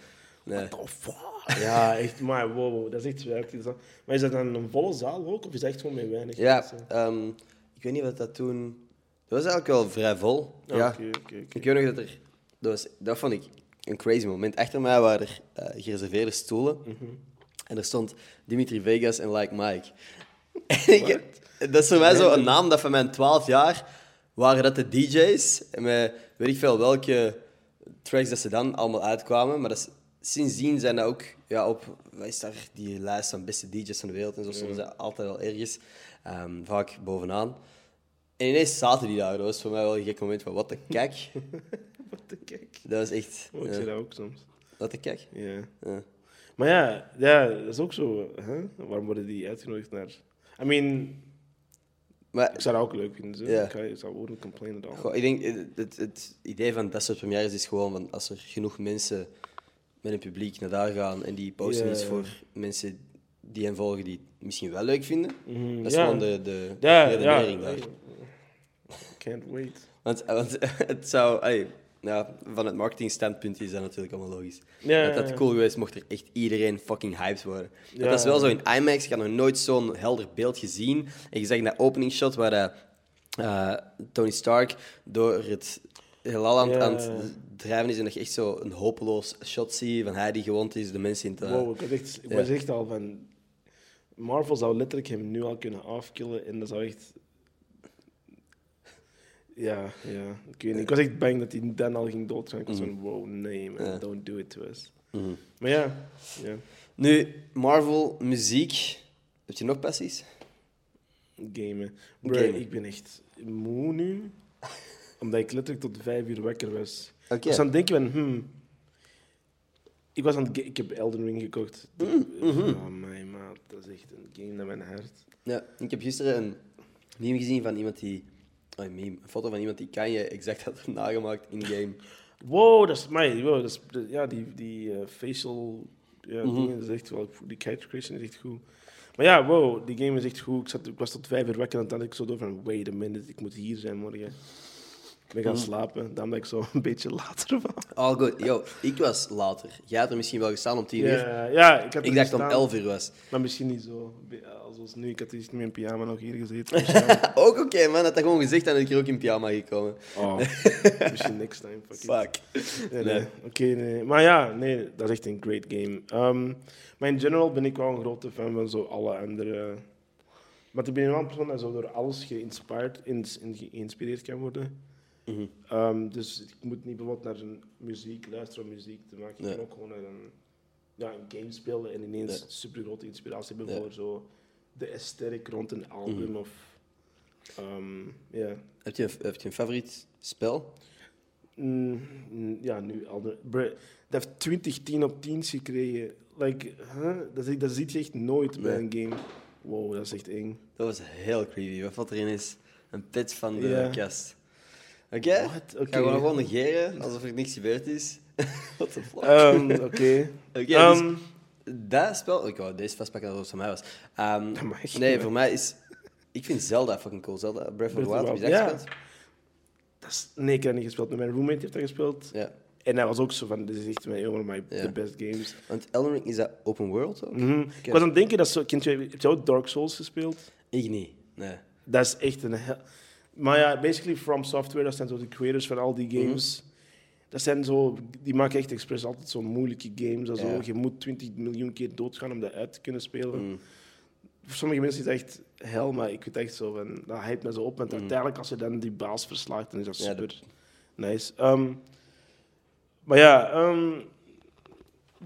Nee.
Oh, fuck. Ja, echt, maar wow, dat is echt zwaar. Maar is dat dan een volle zaal ook, of is dat echt gewoon met weinig
Ja, ehm, ik weet niet wat dat toen... Dat was eigenlijk wel vrij vol. Ja.
Oké, oké, oké.
Ik weet nog dat er... Dat, was, dat vond ik een crazy moment. Achter mij waren er eh, gereserveerde stoelen.
Mhm.
En er stond Dimitri Vegas en Like Mike. *laughs* En dat is voor mij zo een naam dat van mijn 12 jaar waren dat de DJ's. En met weet ik veel welke tracks dat ze dan allemaal uitkwamen. Maar dat is, sindsdien zijn dat ook ja, op wat is daar, die lijst van beste DJ's van de wereld. En zo stonden ze altijd wel ergens. ehm, vaak bovenaan. En ineens zaten die daar. Dat was voor mij wel een gek moment van wat de kijk.
Wat te kijk.
Dat was echt.
Oh, ik
ja,
dat ook soms.
wat de kijk.
Ja.
Ja.
Maar ja, ja, dat is ook zo. Hè? Waarom worden die uitgenodigd naar... I mean,
Maar
ik zou dat ook leuk vinden. Zo.
Ja.
Ik, zou wouldn't complain at all.
Goh, ik denk, eh, het, het idee van dat soort premières is gewoon van als er genoeg mensen met een publiek naar daar gaan en die posten
Ja.
iets voor mensen die hen volgen die het misschien wel leuk vinden.
Mhm,
Dat is
ja.
gewoon de, de
Ja,
redenering
ja.
daar.
Can't wait.
Want, want *laughs* het zou... allee, ja, van het marketingstandpunt is dat natuurlijk allemaal logisch.
Ja,
dat
ja.
cool geweest mocht er echt iedereen fucking hyped worden.
Ja.
Dat is wel zo in IMAX. Ik had nog nooit zo'n helder beeld gezien. En je zag in dat opening shot waar dat, eh, Tony Stark door het heelal aan, het drijven is en dat je echt zo een hopeloos shot ziet van hij die gewond is de mensen in te...
Wow, ik, had echt, ik was echt al van... Marvel zou letterlijk hem nu al kunnen afkillen en dat zou echt... Ja, ja. Ik weet niet. Ik was echt bang dat hij dan al ging doodgaan. Ik was van, wow, nee man, don't do it to us.
Mhm.
Maar ja, ja.
Nu, Marvel, muziek. Heb je nog passies?
gamen. Bro,
Gamen.
ik ben echt moe nu, *laughs* omdat ik letterlijk tot vijf uur wakker was.
Oké.
Was aan het denken van, hmm... Ik was aan het Ik heb Elden Ring gekocht.
Mm, mhm.
Oh, mijn maat, dat is echt een game naar mijn hart.
Ja, ik heb gisteren een meme gezien van iemand die... Oh, een meme. Een foto van iemand die Kanye exact had *laughs* nagemaakt in-game.
Wow, dat is mij. Wow, dat is, ja, die, die eh, facial ja,
Mhm.
dingen, dat is echt wel. Die character creation is echt goed. Maar ja, wow, die game is echt goed. Ik, zat, ik was tot vijf uur wakker en dan had ik zo door van, wait a minute, ik moet hier zijn morgen. Ik ben gaan
Mhm.
slapen, dan ben ik zo *laughs* een beetje later van.
All good. Yo, ik was later. Jij had er misschien wel gestaan om 10 uur.
Ja, ja, ik, had
Ik dacht om 11 uur was.
Maar misschien niet zo. Zoals nu, ik had eerst in mijn pyjama nog hier gezeten. *laughs*
Ook oké, man. Had dat gewoon gezegd, dan had ik er ook in pyjama gekomen.
oh, *laughs* misschien next time. Fuck.
Fuck.
Nee,
Nee.
nee. Oké, nee. Maar ja, nee, dat is echt een great game. Ehm, maar in general ben ik wel een grote fan van zo alle andere... Maar ik ben wel een persoon dat zo door alles geïnspireerd, in- geïnspireerd kan worden.
Mhm.
Ehm, dus ik moet niet bijvoorbeeld naar een muziek, luisteren om muziek te maken. Ik kan ook gewoon naar een, ja, een game spelen en ineens
Nee.
super grote inspiratie hebben
Nee.
voor zo de aesthetic rond een album
Mhm.
of... ja.
Heb je, een, heb je een favoriet spel?
Mm, mm, ja, nu al dat heeft 20 10 op 10 gekregen. Like, huh? dat, zie- dat ziet je echt nooit bij een game. Wow, dat is echt eng.
Dat was heel creepy. Wat valt erin is? Een pit van de
Ja.
kast. Oké?
What?
Ga
Oké.
gewoon gewoon negeren, alsof er niks gebeurd is. *laughs* What the fuck?
Ehm, Oké. *laughs*
Oké, dus
Ehm,
dat spel... Ik wou deze vastpakken dat het van mij was. Ehm,
Dat mag.
nee, voor mij is... Ik vind Zelda fucking cool. Zelda Breath of the Wild. Heb je dat gespeeld?
dat is, nee, ik heb dat niet gespeeld. Maar mijn roommate heeft dat gespeeld.
Ja.
En hij was ook zo van, dit is echt mijn, one of my
Ja.
the best games.
Want Elden Ring, is dat open world ook?
Mhm. Ik was aan het denken, dat zo, kent je, heb je ook Dark Souls gespeeld?
Ik niet. Nee.
Dat is echt een... Maar ja, basically From Software, dat zijn zo de creators van al die
Mhm.
games. Dat zijn zo, die maken echt expres altijd zo'n moeilijke games. zo.
Ja.
Je moet 20 miljoen keer doodgaan om dat uit te kunnen spelen.
Mm.
Voor sommige mensen is het echt hel, maar ik weet echt zo van, dat hype me zo op. Want uiteindelijk, als je dan die baas verslaagt, dan is dat
Mhm. Ja,
super nice. Ehm, maar ja, ehm,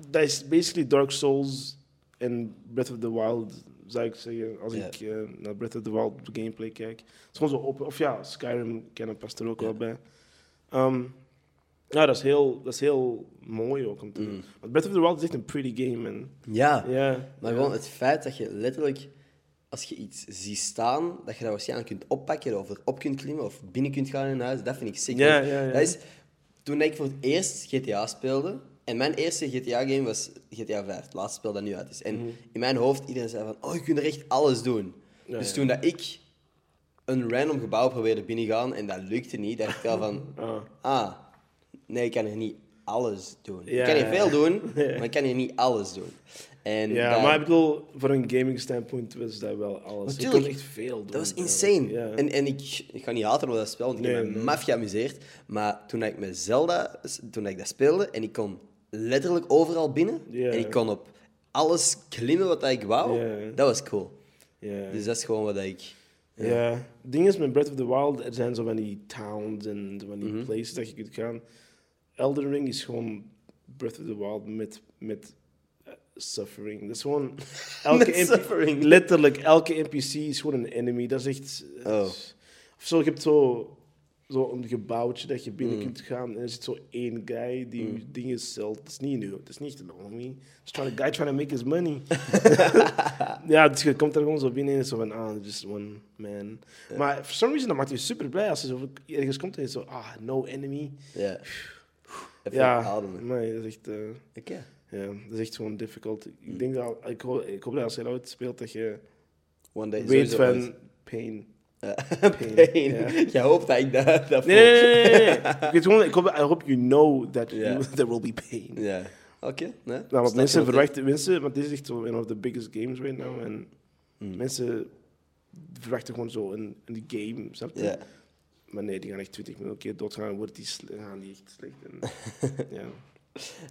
dat is basically Dark Souls en Breath of the Wild, zou ik zeggen, als ik eh, naar Breath of the Wild gameplay kijk. Het is gewoon zo open. Of ja, Skyrim kennen past er ook wel bij. Ehm, ja, dat is, heel, dat is heel mooi ook om te
Mm.
doen. Want Breath of the Wild is echt een pretty game. En,
Ja,
ja,
maar gewoon het feit dat je letterlijk, als je iets ziet staan, dat je dat waarschijnlijk kunt oppakken of erop kunt klimmen of binnen kunt gaan in een huis, dat vind ik sick.
Ja,
Want
ja, ja.
Dat is, toen ik voor het eerst GTA speelde, en mijn eerste GTA-game was GTA 5, het laatste spel dat nu uit is. En in mijn hoofd, iedereen zei van, oh, je kunt er echt alles doen.
Mhm. Ja,
dus
ja.
toen dat ik een random gebouw probeerde binnengaan en dat lukte niet, dacht ik al van, *laughs*
Ah.
ah, nee, ik kan hier niet alles doen.
Ja,
ik kan hier veel doen, *laughs* maar ik kan hier niet alles doen. En
Ja,
dat-
maar ik bedoel, voor een gaming standpoint was dat wel alles. Je
Natuurlijk.
kon echt veel doen.
Dat was insane.
Ja.
En, en ik, ik ga niet haten op dat spel, want ik
Nee,
heb me
nee.
maf geamuseerd. Maar toen ik met Zelda, toen ik dat speelde, en ik kon letterlijk overal binnen, en ik kon op alles klimmen wat ik wou, dat was cool. Dus dat is gewoon wat ik...
Ja. Het ding is met Breath of the Wild, er zijn zo van die towns en zo van
Mhm.
die places dat je kunt gaan. Elden Ring is gewoon Breath of the Wild met, met eh, suffering. Dat is gewoon... *laughs* Elke. Letterlijk, elke NPC is gewoon een enemy. Dat is echt...
Oh.
Of zo, je hebt zo, zo een gebouwtje dat je binnen
Mm.
kunt gaan en er zit zo één guy die je dingen stelt. Dat is niet nieuw. Dat is niet een homie. It's trying guy trying to make his money. *laughs* ja, dus je komt er gewoon zo binnen en is zo van, ah, just one man. Maar for some reason, dat maakt je super blij als je zo ergens komt en je zo, ah, no enemy.
Ja.
Ja, nee, dat is echt... eh,
Oké.
ja, dat is echt gewoon difficult. Ik denk dat, ik hoop, ik hoop dat als je dat ooit speelt, dat je
One day,
weet van
ooit.
pain. *laughs*
Ja.
Pain, ja.
Je hoopt dat ik dat, dat
Nee, nee, nee, nee, ik weet gewoon, ik hoop, I hope you know that you, *laughs* there will be pain.
Ja. Oké, nee.
Nou, want mensen verwachten, mensen, want dit is echt zo one of the biggest games right now. En
Hmm.
mensen verwachten gewoon zo een, een game, snap je? Maar nee, die gaan echt 20 miljoen keer doodgaan en wordt die, gaan die echt slecht. En, *laughs* ja.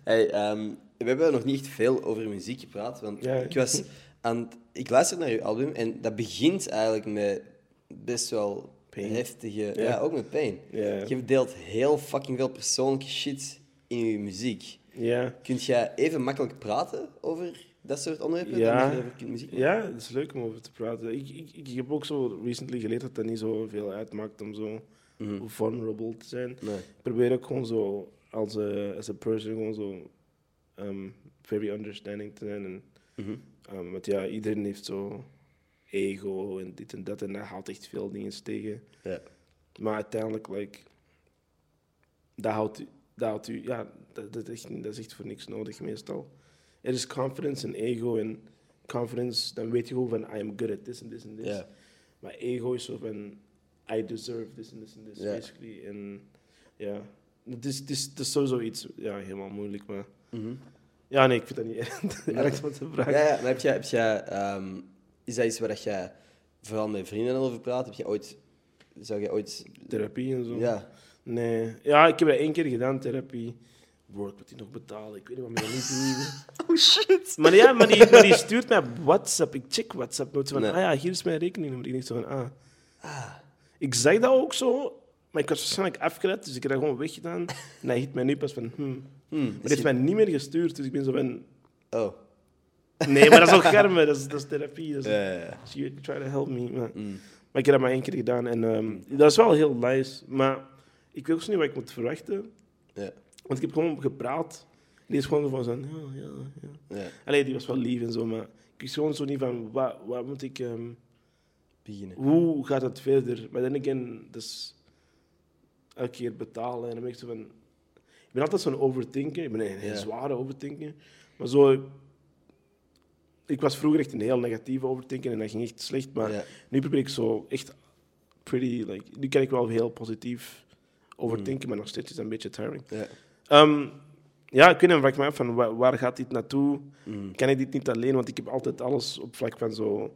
Hey, ehm, we hebben nog niet echt veel over muziek gepraat, want
Ja.
ik was aan ik luisterde naar je album en dat begint eigenlijk met best wel
Pain.
heftige, ja.
Ja.
ook met pain. Je deelt heel fucking veel persoonlijke shit in je muziek.
Ja.
Kunt jij even makkelijk praten over dat soort onderwerpen?
Ja.
Muziek
ja, het is leuk om over te praten. Ik, ik, ik heb ook zo recently geleerd dat dat niet zo veel uitmaakt om zo
Mhm.
vulnerable te zijn.
Nee.
Ik probeer ook gewoon zo als als a person gewoon zo um, very understanding te zijn. En,
Mhm.
um, want ja, iedereen heeft zo ego en dit en dat en dat haalt echt veel dingen tegen.
Ja.
Maar uiteindelijk, like, dat houdt u, dat houdt u ja, dat, dat, is echt, dat is echt voor niks nodig meestal. Er is confidence en ego en confidence, dan weet je gewoon van I am good at this en this en this.
Ja.
Maar ego is zo van I deserve this en this en this,
Ja.
basically. En ja, het is, het, is, het is sowieso iets, ja, helemaal moeilijk, maar...
Mhm.
Ja, nee, ik vind dat niet *laughs* erg, erg wat te vragen.
Ja, ja, maar heb jij, heb jij, ehm, is dat iets waar dat jij vooral met vrienden over praat? Heb je ooit, zou je ooit...
Therapie en zo.
Ja.
Nee. Ja, ik heb dat één keer gedaan, therapie. Ik moet die nog betalen. Ik weet niet ik dat niet doe. *laughs*
Oh shit!
Maar ja, maar die, maar die stuurt mij op WhatsApp. Ik check WhatsApp nooit van,
Nee.
ah ja, hier is mijn rekeningnummer. Ik denk zo van, ah. Ik zeg dat ook zo, maar ik was waarschijnlijk afgelet, dus ik heb dat gewoon weggedaan. *laughs* En hij hit mij nu pas van, hmm.
Hmm,
Maar hij heeft mij niet meer gestuurd, dus ik ben zo van...
Oh.
Nee, maar dat is ook germen, dat is, dat is therapie. Dat is. So you try to help me. Maar,
Mm.
maar ik heb dat maar één keer gedaan en ehm, dat is wel heel nice. Maar ik weet ook niet wat ik moet verwachten, want ik heb gewoon gepraat. Die is gewoon van zo, ja, ja, ja.
ja.
Allee, die was wel lief en zo, maar ik wist gewoon zo niet van, wat, wat moet ik... ehm,
Beginnen.
hoe gaat het verder? Maar dan again, dus elke keer betalen. En dan ben ik zo van... Ik ben altijd zo'n overthinker. Ik ben een heel zware overthinker. Maar zo... Ik was vroeger echt een heel negatieve overthinker en dat ging echt slecht. Maar
Ja.
nu probeer ik zo echt pretty... Like, nu kan ik wel heel positief overdenken, maar nog steeds is dat een beetje tiring.
Ja.
Ehm, ja, ik weet niet, vraag me af van waar, waar gaat dit naartoe?
Mm.
Kan ik dit niet alleen? Want ik heb altijd alles op vlak van zo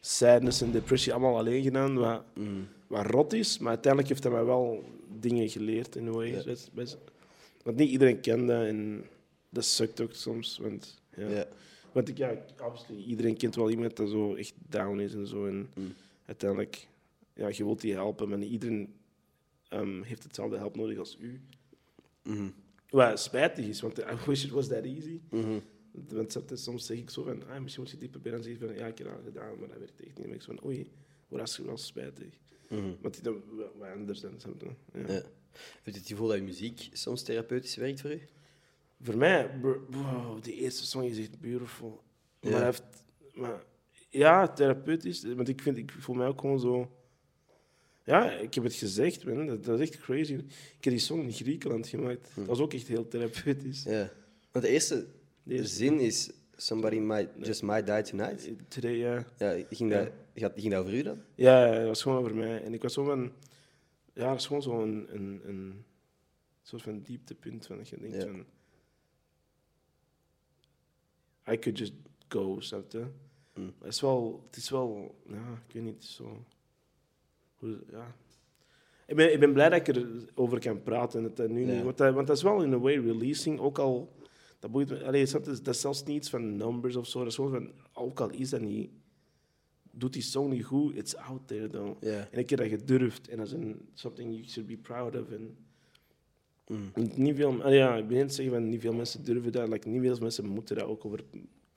sadness en depressie allemaal alleen gedaan, wat,
Mm.
wat rot is. Maar uiteindelijk heeft hij mij wel dingen geleerd in way.
Ja.
Want niet iedereen kent dat en dat sukt ook soms. Want, ja. Want ik, ja, obviously, iedereen kent wel iemand dat zo echt down is en zo. En
Mm.
uiteindelijk, ja, je wilt die helpen, maar iedereen ehm, heeft hetzelfde help nodig als u.
Mhm.
Wat spijtig is, want I wish it was that easy.
Mhm.
Want soms- zeg ik zo van, ah, misschien moet je dieper bij en van, ja, ik heb dat gedaan, maar dat werkt echt niet. Ben ik zo van, oei, wat is wel spijtig.
Mhm.
Want die dan wat anders dan. Ja.
Ja. Heb je het gevoel dat je muziek soms therapeutisch werkt voor u?
Voor mij, wow, die eerste song is echt beautiful.
Ja.
Maar, heeft, maar ja, therapeutisch, want ik, vind, ik voel mij ook gewoon zo. Ja, ik heb het gezegd, man, dat, dat is echt crazy. Ik heb die song in Griekenland gemaakt. Dat was ook echt heel therapeutisch.
Ja. Want de eerste
De eerste-
zin is Somebody might, just might die tonight.
Today, ja.
Ja, ging. Dat, ging dat over u dan?
Ja, ja, dat was gewoon over mij. En ik was zo van... Ja, dat is gewoon zo'n een, een, een soort van dieptepunt van dat je denkt
Ja.
van... I could just go, snap je?
Mm.
Het is wel... Het is wel... Ja, ik weet niet, zo... Hoe, ja. Ik ben, ik ben blij dat ik erover kan praten. En dat dat nu
Ja.
niet, want, dat, want dat is wel in a way releasing, ook al... Dat, boeit me, allee, dat is zelfs niet iets van numbers of zo. Dat is gewoon van... Ook al is dat niet... Doet die song niet goed, it's out there, though. En ik heb dat gedurfd. En dat is een, something you should be proud of. En,
Mm.
niet veel, ah ja, ik niet te zeggen van niet veel mensen durven dat. Like, niet veel mensen moeten daar ook over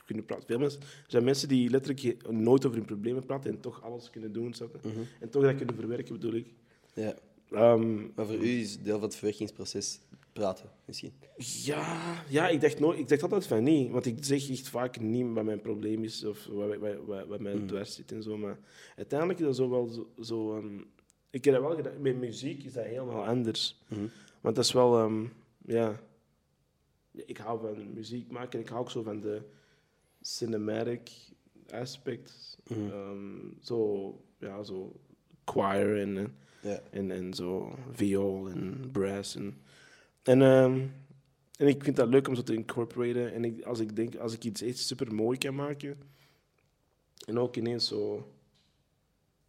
kunnen praten. Veel mensen, er zijn mensen die letterlijk nooit over hun problemen praten en toch alles kunnen doen.
Mhm.
En toch dat kunnen verwerken, bedoel ik.
ja.
Ehm,
Maar voor u is deel van het verwerkingsproces praten, misschien.
ja, ja ik, dacht nooit, ik dacht altijd van niet. Want ik zeg echt vaak niet wat mijn probleem is of wat, wat, wat, wat mij
Mm.
dwars zit en zo. Maar uiteindelijk is dat zo wel zo... zo ehm, ik heb dat wel gedaan. Met muziek is dat helemaal anders.
Mhm.
Want dat is wel, ehm, ja. Ik hou van muziek maken. Ik hou ook zo van de cinematic aspect.
Mhm.
Ehm, zo, ja, zo choir en, eh, en, en zo viool en brass. En, en, ehm, en ik vind dat leuk om zo te incorporaten. En ik, als ik denk, als ik iets echt super mooi kan maken. En ook ineens zo,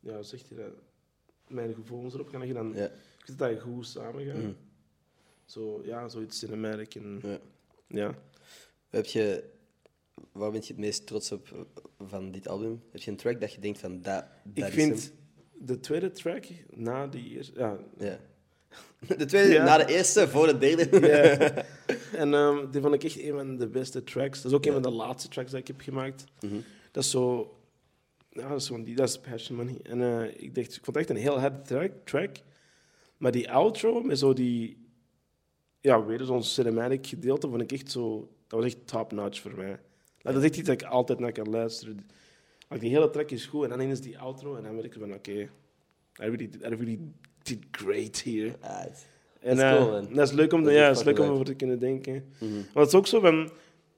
ja, zeg je dat? Mijn gevoelens erop gaan leggen, dan ik vind dat goed samen gaat.
Mhm.
Zo, ja, zoiets cinematic. En,
Ja.
ja.
Heb je, waar ben je het meest trots op eh, van dit album? Heb je een track dat je denkt van dat, dat
Ik
is
vind
hem?
de tweede track na die eerste. Ja.
Ja. *laughs* De tweede
Ja.
na de eerste, voor de derde. *laughs*
ja. *laughs* En ehm, die vond ik echt een van de beste tracks. Dat is ook een van de laatste tracks die ik heb gemaakt.
Mhm.
Dat is zo. Ja, dat is gewoon die, dat is Passion Money. En eh, ik, dacht, ik vond het echt een heel harde track, track. Maar die outro met zo die. Ja, weer zo'n cinematic gedeelte vond ik echt zo. Dat was echt top notch voor mij. Dat is echt iets dat ik altijd naar kan luisteren. Like, die hele track is goed en dan is die outro en dan weet ik van oké. I, really, I really did great here.
Ah,
En,
Dat is cool,
eh,
man.
dat is leuk om,
Dat
ja, is leuk om over te kunnen denken.
mhm.
Maar het is ook zo van...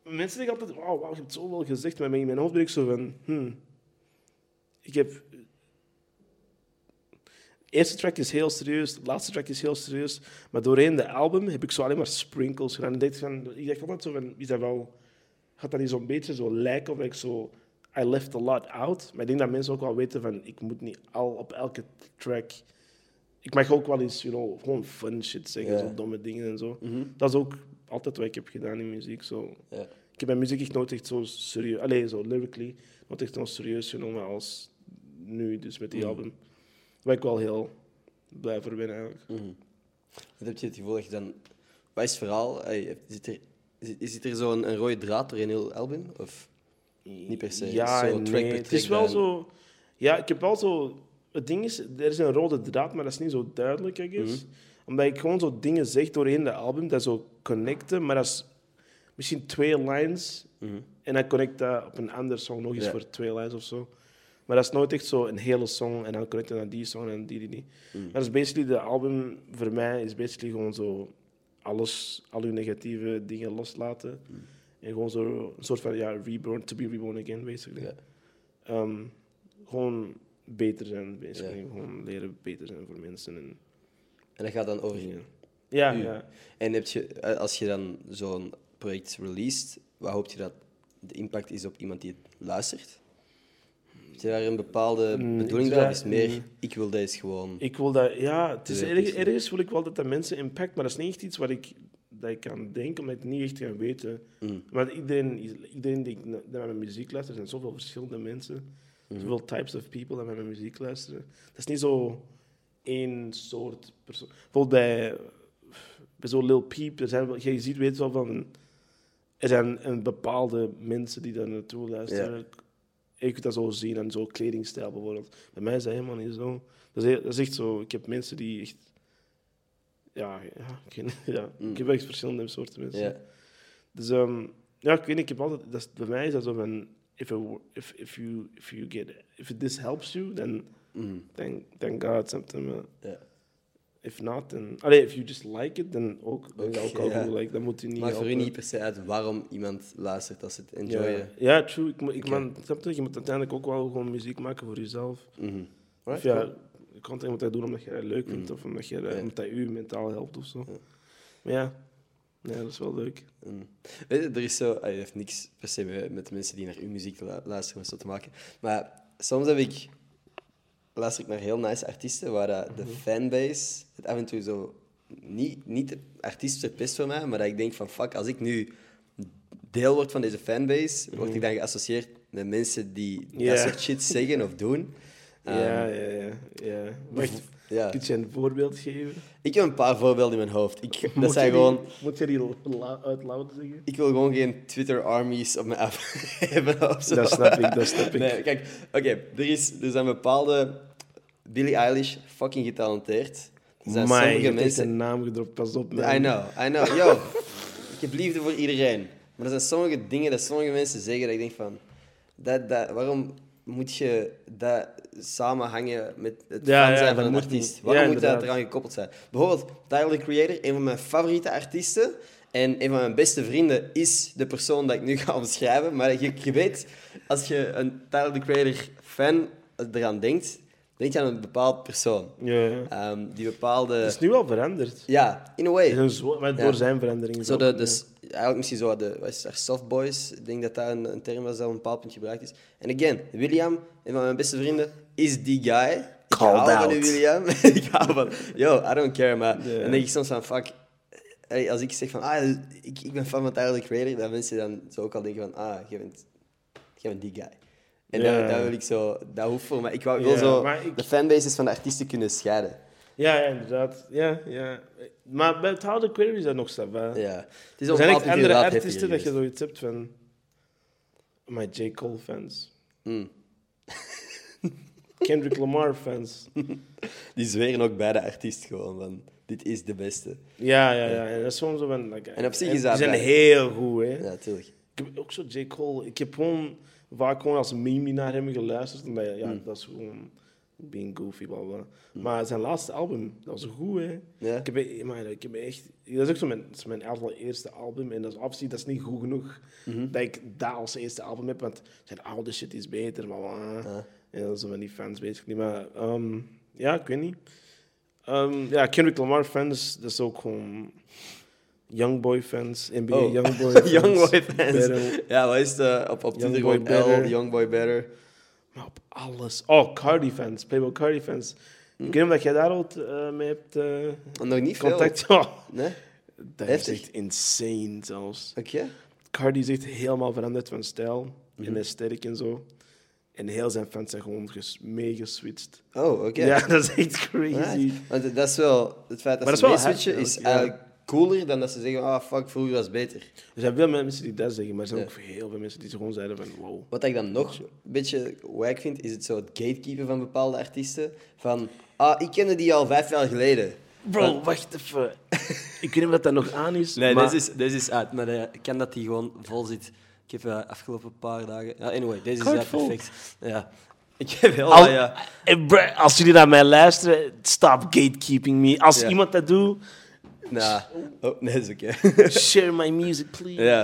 Mensen zeggen altijd, wauw, wauw, je hebt zoveel gezegd. Maar in mijn hoofd ben ik zo van... Hmm, ik heb... De eerste track is heel serieus, de laatste track is heel serieus. Maar doorheen de album heb ik zo alleen maar sprinkles gedaan. Ik dacht, van, ik dacht altijd zo van, is dat wel... Gaat dat niet zo'n beetje zo lijken of ik zo... I left a lot out. Maar ik denk dat mensen ook wel weten van, ik moet niet al op elke track... Ik mag ook wel eens, you know, gewoon fun shit zeggen, zo domme dingen en zo.
Mhm.
Dat is ook altijd wat ik heb gedaan in muziek. Zo. Ik heb mijn muziek echt nooit echt zo serieus, alleen zo lyrically, nooit echt zo serieus genomen als nu, dus met die
Mm.
album. Waar ik wel heel blij voor ben eigenlijk.
Mhm. Wat heb je het gevoel dat je dan... Wat is het verhaal? Ey, Zit er, zit- er zo'n een rode draad door een heel album? Of... Niet per se,
Ja,
zo track
nee.
per
Het is
track
wel
dan.
zo. Ja, ik heb wel zo. Het ding is, er is een rode draad, maar dat is niet zo duidelijk, I guess.
Mhm.
Omdat ik gewoon zo dingen zeg doorheen de album, dat zo connecten, maar dat is misschien twee lines.
Mhm.
En dan connect dat op een andere song nog eens
Ja.
voor twee lines of zo. Maar dat is nooit echt zo een hele song en dan connect je naar die song en die, die, die.
Mhm.
Maar dat is basically, de album voor mij is basically gewoon zo alles, al uw negatieve dingen loslaten.
Mhm.
En gewoon zo een soort van, ja, reborn, to be reborn again, basically. Ehm, gewoon beter zijn, basically. Gewoon leren beter zijn voor mensen. En,
En dat gaat dan over...
Ja, ja.
En heb je, als je dan zo'n project released, wat hoop je dat de impact is op iemand die het luistert? Heb je daar een bepaalde
Mm,
bedoeling bij? Of is het meer,
mm.
ik wil deze gewoon...
Ik wil dat, ja, het is
Ja,
erg,
precies.
ergens wil ik wel dat dat mensen impact, maar dat is niet echt iets wat ik, dat ik kan denken, omdat ik het niet echt kan weten.
Mm.
Maar iedereen, iedereen die naar mijn muziek luistert, er zijn zoveel verschillende mensen, zoveel types of people die naar mijn muziek luisteren. Dat is niet zo één soort persoon. Bijvoorbeeld bij, bij zo'n Lil Peep, er zijn, je ziet, weet wel van, er zijn een bepaalde mensen die daar naartoe luisteren. Ik dat zo zien aan zo'n kledingstijl bijvoorbeeld. Bij mij is dat helemaal niet zo. Dat is, dat is echt zo. Ik heb mensen die echt. Ja, ja, ik, weet *laughs* ja.
Mm.
ik heb echt verschillende soorten mensen. Dus ehm, ja, ik weet niet, ik heb altijd. Dat is, bij mij is dat zo van. If, it, if, if, you, if, you get, if this helps you, then
Mm.
thank, thank God something. If not, then. Allee, if you just like it, dan ook. Is dat ook al goed. Like, dan moet je niet.
Maakt voor u niet per se uit waarom iemand luistert als ze het enjoyen.
ja, true. Ik, ik, man, snap je? je moet uiteindelijk ook wel gewoon muziek maken voor jezelf.
Mhm.
Of
Right,
ja,
cool.
je kan het moet dat doen omdat je het leuk vindt of omdat, je, omdat dat u mentaal helpt of zo.
Ja.
Maar ja, ja, dat is wel leuk.
Mm. Weet je, er is zo... ah, Het heeft niks per se met, met de mensen die naar uw muziek lu- luisteren zo te maken. Maar soms heb ik... Luister ik naar heel nice artiesten waar de fanbase het af en toe zo... Niet, niet de artiest verpest voor mij, maar dat ik denk van... Fuck, als ik nu deel word van deze fanbase, word ik dan geassocieerd met mensen die
Ja.
dat soort shit zeggen of doen.
ja, ja, ja, ja. Wacht,
Ja.
kun je een voorbeeld geven?
Ik heb een paar voorbeelden in mijn hoofd. Ik, dat
Moet
zijn
je die-
gewoon...
Moet je die uit loud zeggen?
Ik wil gewoon geen Twitter-armies op mijn app *laughs* hebben.
Dat snap ik, dat snap ik.
Nee, kijk, oké, er, is, er zijn bepaalde... Billie Eilish, fucking getalenteerd. Er zijn
je
sommige mensen...
een naam gedropt, pas op. man.
I know, I know. Yo, ik heb liefde voor iedereen. Maar er zijn sommige dingen dat sommige mensen zeggen dat ik denk van... Dat, dat, waarom moet je dat samenhangen met het
Ja,
fan zijn van een artiest?
niet.
Waarom
Ja,
moet dat eraan gekoppeld zijn? Bijvoorbeeld Tyler, the Creator, een van mijn favoriete artiesten. En een van mijn beste vrienden is de persoon dat ik nu *laughs* ga omschrijven. Maar je, je weet, als je een Tyler, the Creator fan eraan denkt, denk je aan een bepaald persoon.
Ja, ja.
Ehm, die bepaalde...
Het is nu wel veranderd.
Ja, in a way.
Het is een zo- maar
Ja.
door zijn verandering.
Zo de, de, eigenlijk misschien zo de wat is het, soft boys. Ik denk dat dat een, een term was dat op een bepaald punt gebruikt is. En again, William, een van mijn beste vrienden, is die guy. Ik
Called
hou van
out.
William. *laughs* ik hou van... Yo, I don't care, maar...
Ja.
Dan denk ik soms van, fuck... Als ik zeg van, ah, ik, ik ben fan van Tyler, the Creator, dat mensen dan zo ook al denken van, ah, jij bent, jij bent die guy. En
Ja.
dat, dat wil ik zo... Dat hoeft voor mij. Ik wou, wil
Ja,
zo
ik-
de fanbases van de artiesten kunnen scheiden.
Ja, ja, inderdaad. Ja, ja. Maar bij het Houden Query is dat nog zo.
Ja. Het is
Er zijn echt
punt
andere artiesten dat je zoiets hebt van... My J. Cole fans.
Mm. *laughs*
Kendrick Lamar fans. *laughs*
Die zweren ook bij de artiest gewoon van, dit is de beste.
Ja, ja, ja. En dat is gewoon zo van... Like,
En op zich is dat
Die zijn
bij-
heel goed, hè.
Ja, tuurlijk.
Ik heb ook zo J. Cole... Ik heb gewoon vaak gewoon als meme naar hem geluisterd. Omdat, ja,
Mm.
dat is gewoon... Being goofy, bla bla. Maar zijn laatste album, dat was goed, hè.
Ja.
Ik heb, e- maar ik heb echt... Dat is ook zo mijn, dat is mijn allereerste album. En dat is absoluut dat is niet goed genoeg
Mhm.
dat ik dat als eerste album heb. Want zijn oude shit is beter, maar... bla.
Ja.
Ja, dat zijn van die fans, basically. Maar ehm, ja, ik weet niet. Ehm, ja, Kendrick Lamar fans, dat is ook gewoon... Youngboy fans, NBA
Oh.
Youngboy *laughs* fans.
Youngboy fans.
Better.
Ja, wat is op, op Twitter
Youngboy
gewoon L,
Better.
Youngboy Better.
Maar op alles. Oh, Cardi fans, Playboy Cardi fans. Ik weet niet of jij daar al eh, mee hebt eh,
Nog niet veel.
contact. *laughs* Oh,
Nee?
dat
Heftig.
is echt insane zelfs.
Oké.
Cardi is echt helemaal veranderd van stijl
Mhm.
en aesthetic en zo. En heel zijn fans zijn gewoon ges- meegeswitcht.
Oh, oké.
Ja, *laughs* dat is echt crazy.
Right. Want dat is wel... Het feit dat
Maar
ze
dat is wel
is
ja.
eigenlijk cooler dan dat ze zeggen, ah, fuck, vroeger was het beter.
Er zijn veel mensen die dat zeggen, maar er zijn
Ja.
ook heel veel mensen die gewoon zeiden van wow.
Wat ik dan nog een beetje wack vind, is het zo het gatekeepen van bepaalde artiesten. Van, ah, ik kende die al vijf jaar geleden.
Bro, wacht even. ik weet niet of dat nog aan is.
Nee,
maar...
deze, is, deze is uit. Maar eh, ik ken dat die gewoon vol zit. Ik heb uh, afgelopen paar dagen... Ja, anyway, deze is
vol.
perfect. Ja. Ik heb heel...
Al-
ja.
Eh, als jullie naar mij luisteren, stop gatekeeping me. Als
Ja.
iemand dat doet,
Nou, oh, nee, is oké.
share my music, please.
ja.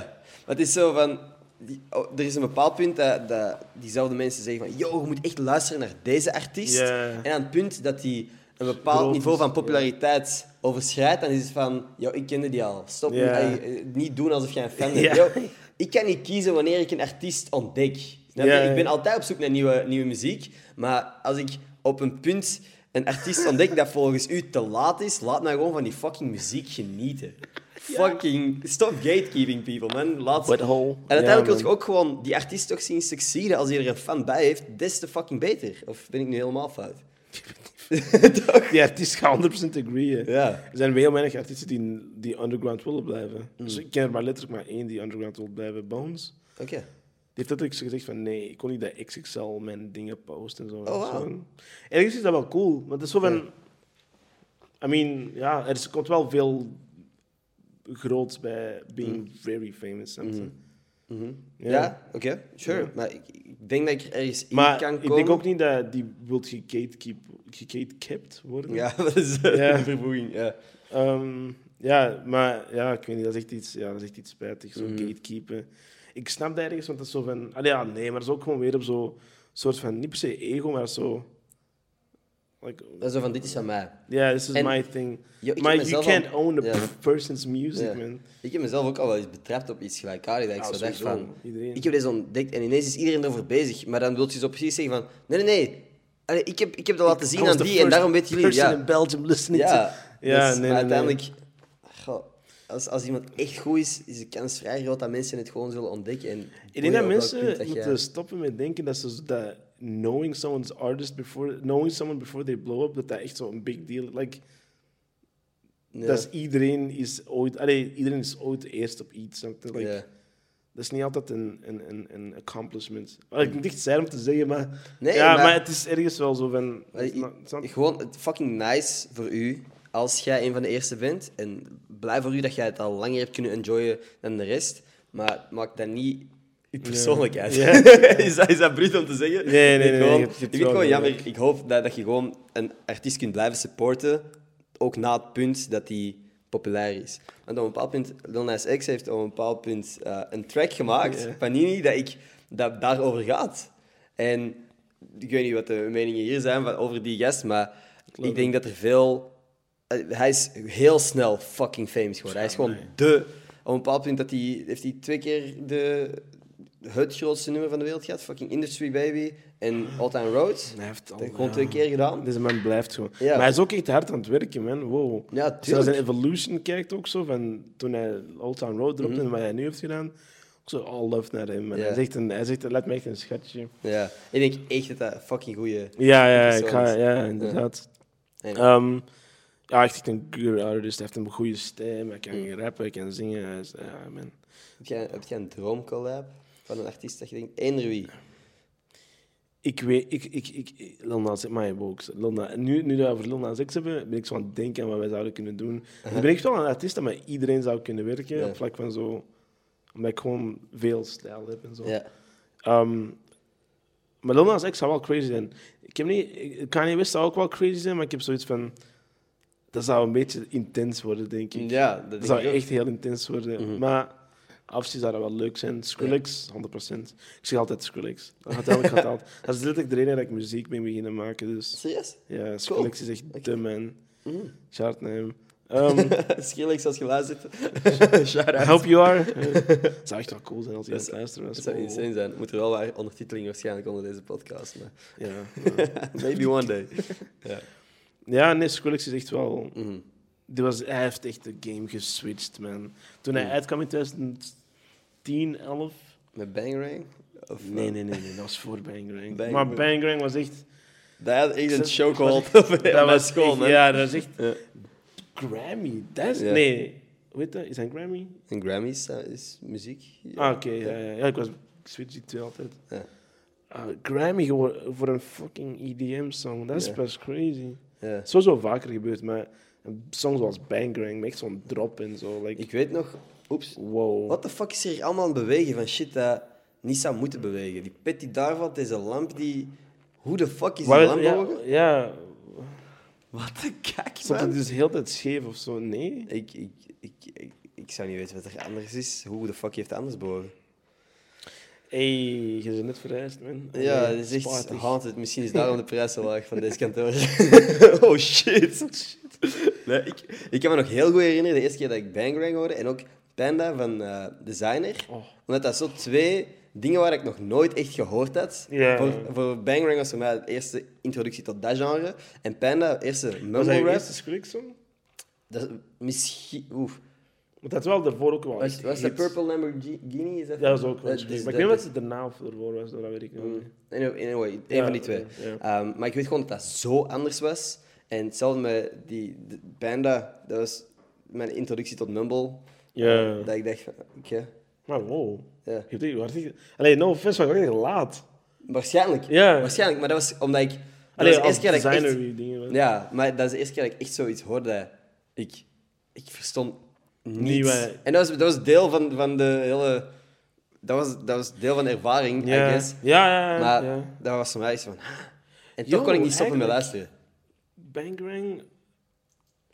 Maar het is zo van... Die, oh, er is een bepaald punt dat, dat diezelfde mensen zeggen van... Yo, je moet echt luisteren naar deze artiest. En aan het punt dat die een bepaald niveau van populariteit overschrijdt, dan is het van... Yo, ik kende die al. Stop. Ey, eh, niet doen alsof jij een fan bent. Yo, ik kan niet kiezen wanneer ik een artiest ontdek. Ik ben altijd op zoek naar nieuwe, nieuwe muziek. Maar als ik op een punt een artiest ontdek dat volgens u te laat is, laat mij gewoon van die fucking muziek genieten. Fucking stop gatekeeping, people, man. Laat... En uiteindelijk wil je ook gewoon die artiest toch zien succeeden. Als hij er een fan bij heeft, des te fucking beter. Of ben ik nu helemaal fout? *laughs* toch?
Die artiest gaat 100% agree.
Ja.
Er zijn heel weinig artiesten die, die underground willen blijven. Dus ik ken er maar letterlijk maar één die underground wil blijven. Bones.
Oké.
Heeft letterlijk gezegd van nee, ik kon niet dat XXL mijn dingen posten en zo.
Oh, wow.
Zo. Ergens is dat wel cool, maar het is zo van... I mean, ja, er komt wel veel groots bij being very famous. je?
Mhm.
Ja.
Ja, oké, sure.
Ja.
Maar ik, ik denk dat ik er ergens in
Maar
kan
ik
komen.
denk ook niet dat die wilt gegatekept worden.
Ja, *laughs* dat is
Ja.
een vervoeging. Ja.
Ehm, ja, maar ja, ik weet niet, dat is echt iets, ja, dat is echt iets spijtig, zo
Mhm.
gatekeepen. Ik snap dat ergens, want dat is zo van... Ja, nee, maar dat is ook gewoon weer op zo'n soort van, niet per se ego, maar zo... Like,
Dat is zo van, dit is van mij.
yeah, this is
En-
my thing.
Yo,
maar you can't
al-
own
ja.
p- person's music,
Ja.
man.
Ik heb mezelf ook al wel eens betrapt op iets gelijkaardigs. Dat ik
Ja,
zo dacht van...
Iedereen.
Ik heb dit ontdekt en ineens is iedereen erover bezig. Maar dan wil je zo precies zeggen van... Nee, nee, nee. Allee, ik, heb, ik heb dat laten zien aan die en daarom weten jullie... Ja,
in Belgium listening
ja.
to... Ja,
Dus,
nee, nee, nee.
uiteindelijk... Goh, als, als iemand echt goed is, is de kans vrij groot dat mensen het gewoon zullen ontdekken. En
Ik denk dat mensen
dat
moeten
jij-
stoppen met denken dat ze dat knowing someone's artist before knowing someone before they blow up dat dat echt zo'n big deal like dat is iedereen is ooit allee, iedereen is ooit eerst op iets like, dat is niet altijd een, een, een, een accomplishment. Well, ik moet echt zijn om te zeggen maar
Nee,
ja
maar-
maar, het is ergens wel zo van not- not-
Gewoon het fucking nice voor u als jij een van de eerste bent. En blij voor u dat jij het al langer hebt kunnen enjoyen dan de rest. Maar maak dat niet je persoonlijkheid.
Ja. *laughs*
is, dat, is dat bruut om te zeggen?
Nee, nee, nee,
Gewoon, ik vind gewoon jammer. Ik hoop dat, dat je gewoon een artiest kunt blijven supporten. Ook na het punt dat hij populair is. Want op een bepaald punt, Lil Nas X heeft op een bepaald punt eh, een track gemaakt,
Ja.
Panini, dat, ik, dat daarover gaat. En ik weet niet wat de meningen hier zijn van, over die gast, maar ik denk dat er veel... eh, Hij is heel snel fucking famous geworden. Hij is gewoon de... Op een bepaald punt dat hij, heeft hij twee keer de, het grootste nummer van de wereld gehad. Fucking Industry Baby en All Time Road.
hij heeft al,
Dat heeft gewoon
ja.
twee keer gedaan.
deze man blijft gewoon
Ja.
maar hij is ook echt hard aan het werken man wow
Ja,
Als je naar
tuurlijk.
zijn evolution kijkt ook zo, van toen hij Old Town Road dropte en wat hij nu heeft gedaan, ook zo all love naar hem. man.
Ja.
Hij zegt, een, hij zegt, laat me echt een schatje.
Ja, ik denk echt dat dat een fucking goede.
Ja, ja, ik ga, ja, inderdaad. Ehm, ja, echt een artist. Hij heeft een goede stem, hij kan
Mm.
rappen, hij kan zingen. Hij is, ja, man.
Heb jij, heb jij een droomcollab van een artiest dat je denkt, eender wie?
Ik weet, ik, ik, ik, Lil Nas, maar je Lil Nas, nu, nu dat we over Lil Nas X hebben, ben ik zo aan het denken aan wat wij zouden kunnen doen. *laughs* Ik ben echt wel een artiest dat met iedereen zou kunnen werken, op vlak van zo, omdat ik gewoon veel stijl heb en zo. Ehm, maar Lil Nas X zou wel crazy zijn. Ik heb niet, Kanye West zou ook wel crazy zijn, maar ik heb zoiets van, dat zou een beetje intens worden, denk ik.
Ja, dat
Dat zou echt heel intens worden.
Mhm.
Maar afzien zou dat wel leuk zijn. Skrillex, 100%. Ik zeg altijd Skrillex. Dat, gaat altijd, gaat altijd. dat is letterlijk de reden dat ik muziek ben beginnen maken. Dus
Serieus?
ja, Skrillex is echt de man.
Mhm.
Shout naar hem. Um, *laughs*
Skrillex als je luistert. *laughs* Shout
I hope you are. *laughs* Het zou echt wel cool zijn als hij aan het luisteren was.
Dat zou insane zijn. Moet er wel waar ondertiteling waarschijnlijk onder deze podcast. Maar
Ja,
maybe one day. Ja.
Ja, nee, Skrillex is echt wel...
Mhm.
Die was, hij heeft echt de game geswitcht, man. Toen hij
Mhm.
uitkwam in 2010, 11...
Met Bangarang? Of,
Nee,
eh,
nee, nee, nee, dat was voor *laughs* Bangarang.
Bang-
maar Bangarang was echt...
Dat had echt een *laughs* op
dat was
school, man.
Ja, dat is echt... Grammy, dat is... Nee, dat? Is dat een Grammy?
En Grammys eh, is muziek. Ja.
Ah, oké, ja, ja, ja. Ik was... Ik switch die twee altijd. Ah, Grammy geworden voor een fucking EDM-song, dat is best crazy.
Ja.
Sowieso vaker gebeurd, maar een song zoals Bangarang, met zo'n drop en zo, like...
Ik weet nog... Oeps.
Wow.
Wat de fuck is er hier allemaal aan het bewegen van shit dat niet zou moeten bewegen? Die pet die daar valt, deze lamp die... Hoe de fuck is die
Waar-
lamp
ja, ja,
Wat de kak,
stond het dus heel tijd scheef of zo? Nee?
Ik, ik, ik, ik, ik zou niet weten wat er anders is. Hoe de fuck heeft het anders bewogen?
Hey, je bent net verhuisd, man.
Ja, het is echt haunted. Misschien is daarom de prijs zo laag van deze kantoor. *laughs* oh shit. Nee, ik, ik kan me nog heel goed herinneren de eerste keer dat ik Bangarang hoorde en ook Panda van eh, Designer.
Oh.
Omdat dat zo twee dingen waar ik nog nooit echt gehoord had. Voor, voor Bangarang was voor mij de eerste introductie tot dat genre. En Panda, de eerste
Was dat
mumble
je
rap.
eerste Skrillex-song?
Dat is misschien...
Want dat is wel daarvoor ook wel
Was, was dat
hits.
Purple Lamborghini? Is dat
Ja, dat is ook wel
dat-
Maar ik
dat-
weet niet wat ze daarna of ervoor was, dat weet ik niet.
Anyway, anyway, een
Ja,
van die twee.
ja,
Ehm, maar ik weet gewoon dat dat zo anders was. En hetzelfde met die de Panda, dat was mijn introductie tot Mumble.
Ja.
Dat ik dacht oké,
Maar wow.
ja.
Allee, no offense, maar ik echt laat.
Waarschijnlijk.
Ja.
Waarschijnlijk, maar dat was omdat ik... Dat
Allee,
was de eerste keer dat ik echt...
designer dingen.
Ja, maar dat is de eerste keer dat ik echt zoiets hoorde. dat Ik, ik verstond.
Nieuwe-
En dat was, dat was deel van, van de hele... Dat was, dat was deel van de ervaring,
Ja.
I guess.
Ja, ja, ja.
Maar
ja.
dat was voor mij iets van... En toch
Yo,
kon ik niet stoppen met luisteren.
Bangarang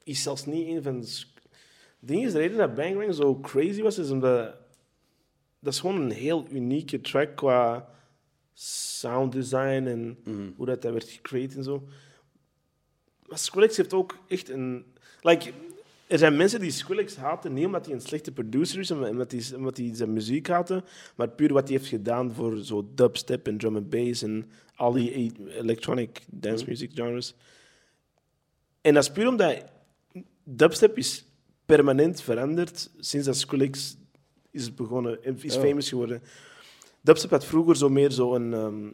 is zelfs niet een van de... ding is, de reden dat Bangarang zo crazy was, is omdat... Dat is gewoon een heel unieke track qua sound design en
Mhm.
hoe dat, dat werd gecreëerd en zo. Maar Skrillex heeft ook echt een... Like, er zijn mensen die Skrillex haten, niet omdat hij een slechte producer is, omdat hij, omdat hij zijn muziek haten, maar puur wat hij heeft gedaan voor zo dubstep en drum and bass en al die e- electronic dance music genres. En dat is puur omdat dubstep is permanent veranderd sinds dat Skrillex is begonnen, is
Oh.
famous geworden. Dubstep had vroeger zo meer zo een... ehm,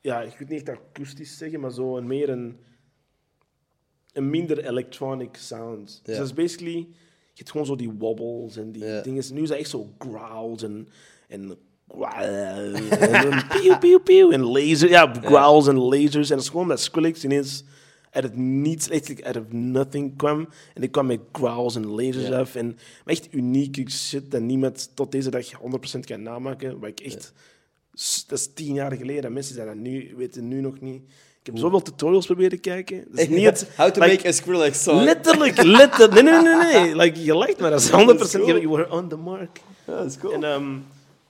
ja, ik weet niet echt akoestisch zeggen, maar zo een meer een... Een minder electronic sound. Dus dat is basically... Je hebt gewoon zo die wobbles en die dingen. Nu is dat echt zo growls en... en *laughs* en pieuw, pieuw, pieuw. En laser, ja, growls en lasers. En dat is gewoon dat Skrillex ineens uit het niets, echt out of nothing kwam. En ik kwam met growls en lasers af. En echt unieke shit dat niemand tot deze dag 100% kan namaken. Waar ik echt... Dat is tien jaar geleden. En mensen zijn dat nu, weten nu nog niet. Ik heb zoveel tutorials proberen kijken. Dat is *laughs* niet het...
How to
like,
make a Skrillex song.
Letterlijk, letterlijk. Nee, nee, nee, nee. *laughs* Like, je lijkt maar dat is 100%.
Dat is cool.
You were on the mark.
Ja, dat is cool.
En ehm,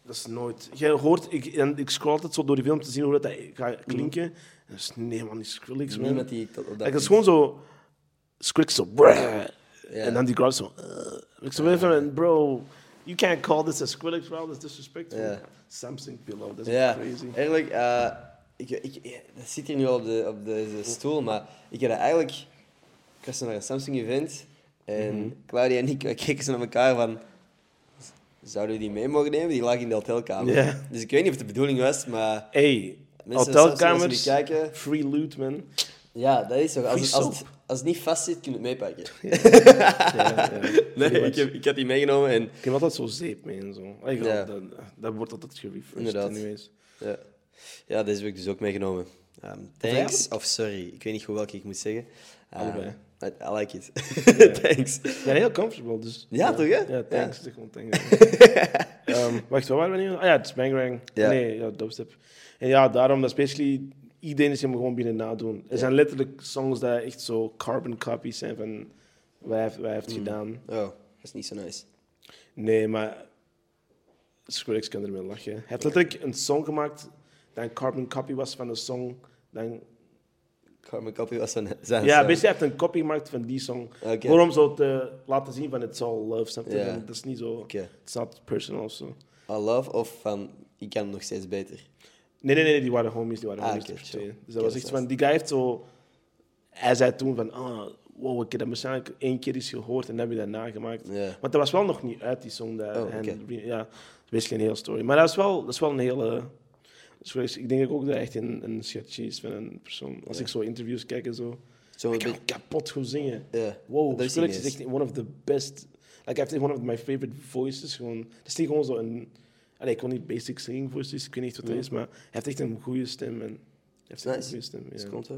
dat is nooit. Je hoort, ik, en ik scroll altijd zo door die film te zien hoe dat, dat gaat klinken. En dat is nee, man, die Skrillex, man.
Niemand die dat
Like, dat is gewoon zo. Skrillex zo. bruh. En dan die crowd zo. Uh. Ik zo weer van, bro, you can't call this a Skrillex, bro. That's disrespectful.
Ja.
Samsung pillow, that's crazy.
eigenlijk, eh, ik, ik, dat zit hier nu al op, de, op deze stoel, maar ik heb dat eigenlijk... Ik was naar een Samsung-event en
Mhm.
Claudia en ik keken ze naar elkaar van... Zouden we die mee mogen nemen? Die lag in de hotelkamer. Dus ik weet niet of het de bedoeling was, maar...
Hey, hotelkamers,
kijken-
free loot, man.
Ja, dat is zo. Als, als, het, als het niet vast zit, kun je het meepakken. *laughs*
Ja, ja. *laughs*
Nee, ik, heb, ik had die meegenomen en...
Ik heb altijd zo zeep mee en zo.
Ja.
dat, dat wordt altijd gerefreshed,
Inderdaad.
anyways.
Ja, ja deze heb ik dus ook meegenomen. Um, thanks, of sorry, ik weet niet goed welke ik moet zeggen. Um,
Allebei.
I, I like it. *laughs* thanks.
Ja, heel comfortable, dus...
Ja, toch, hè?
Ja, thanks. Zeg gewoon thanks. *laughs* Ehm, wacht, wat waren we nu? Ah ja, het is Bangarang.
Ja.
Nee, ja, dubstep. En ja, daarom, dat is basically... Iedereen is hem gewoon binnen nadoen. Er zijn letterlijk songs die echt zo carbon copies zijn van wat hij heeft, heeft gedaan.
Oh, dat is niet zo nice.
Nee, maar Skrillex kan ermee lachen. Hij heeft letterlijk een song gemaakt dat een carbon copy was van een song. Dan,
Carmen Copy was zijn... zijn
ja,
song.
hij heeft een copy gemaakt van die song.
Oké.
Gewoon om zo te laten zien van it's all love. Snap. Van, Dat is niet zo...
Oké.
It's not personal of
love of van... Ik kan nog steeds beter.
Nee, nee, nee, die waren homies, die waren
Ah,
homies. Dus dat was echt van, die guy heeft zo... Hij zei toen van, ah, wow, ik heb dat waarschijnlijk één keer eens gehoord en dan heb je dat nagemaakt.
Ja.
Want dat was wel nog niet uit, die song. Dat
Oh, oké.
Ja, dat is basically een hele story. Maar dat is wel, dat is wel een hele... Sorry, ik denk ook dat hij echt een, een sketchy is van een persoon. Als
Ja.
ik zo interviews kijk en zo...
Zo
Ik kan kapot goed zingen.
Ja.
Wow, Skrillex is echt one of the best... Like, hij heeft one of my favorite voices. Gewoon, dat is niet gewoon zo een... Allee, ik kon niet basic singing voices, ik weet niet wat dat
Mhm.
is, maar hij heeft echt een goede stem. En hij heeft echt
Nice.
een goede stem.
Dat komt.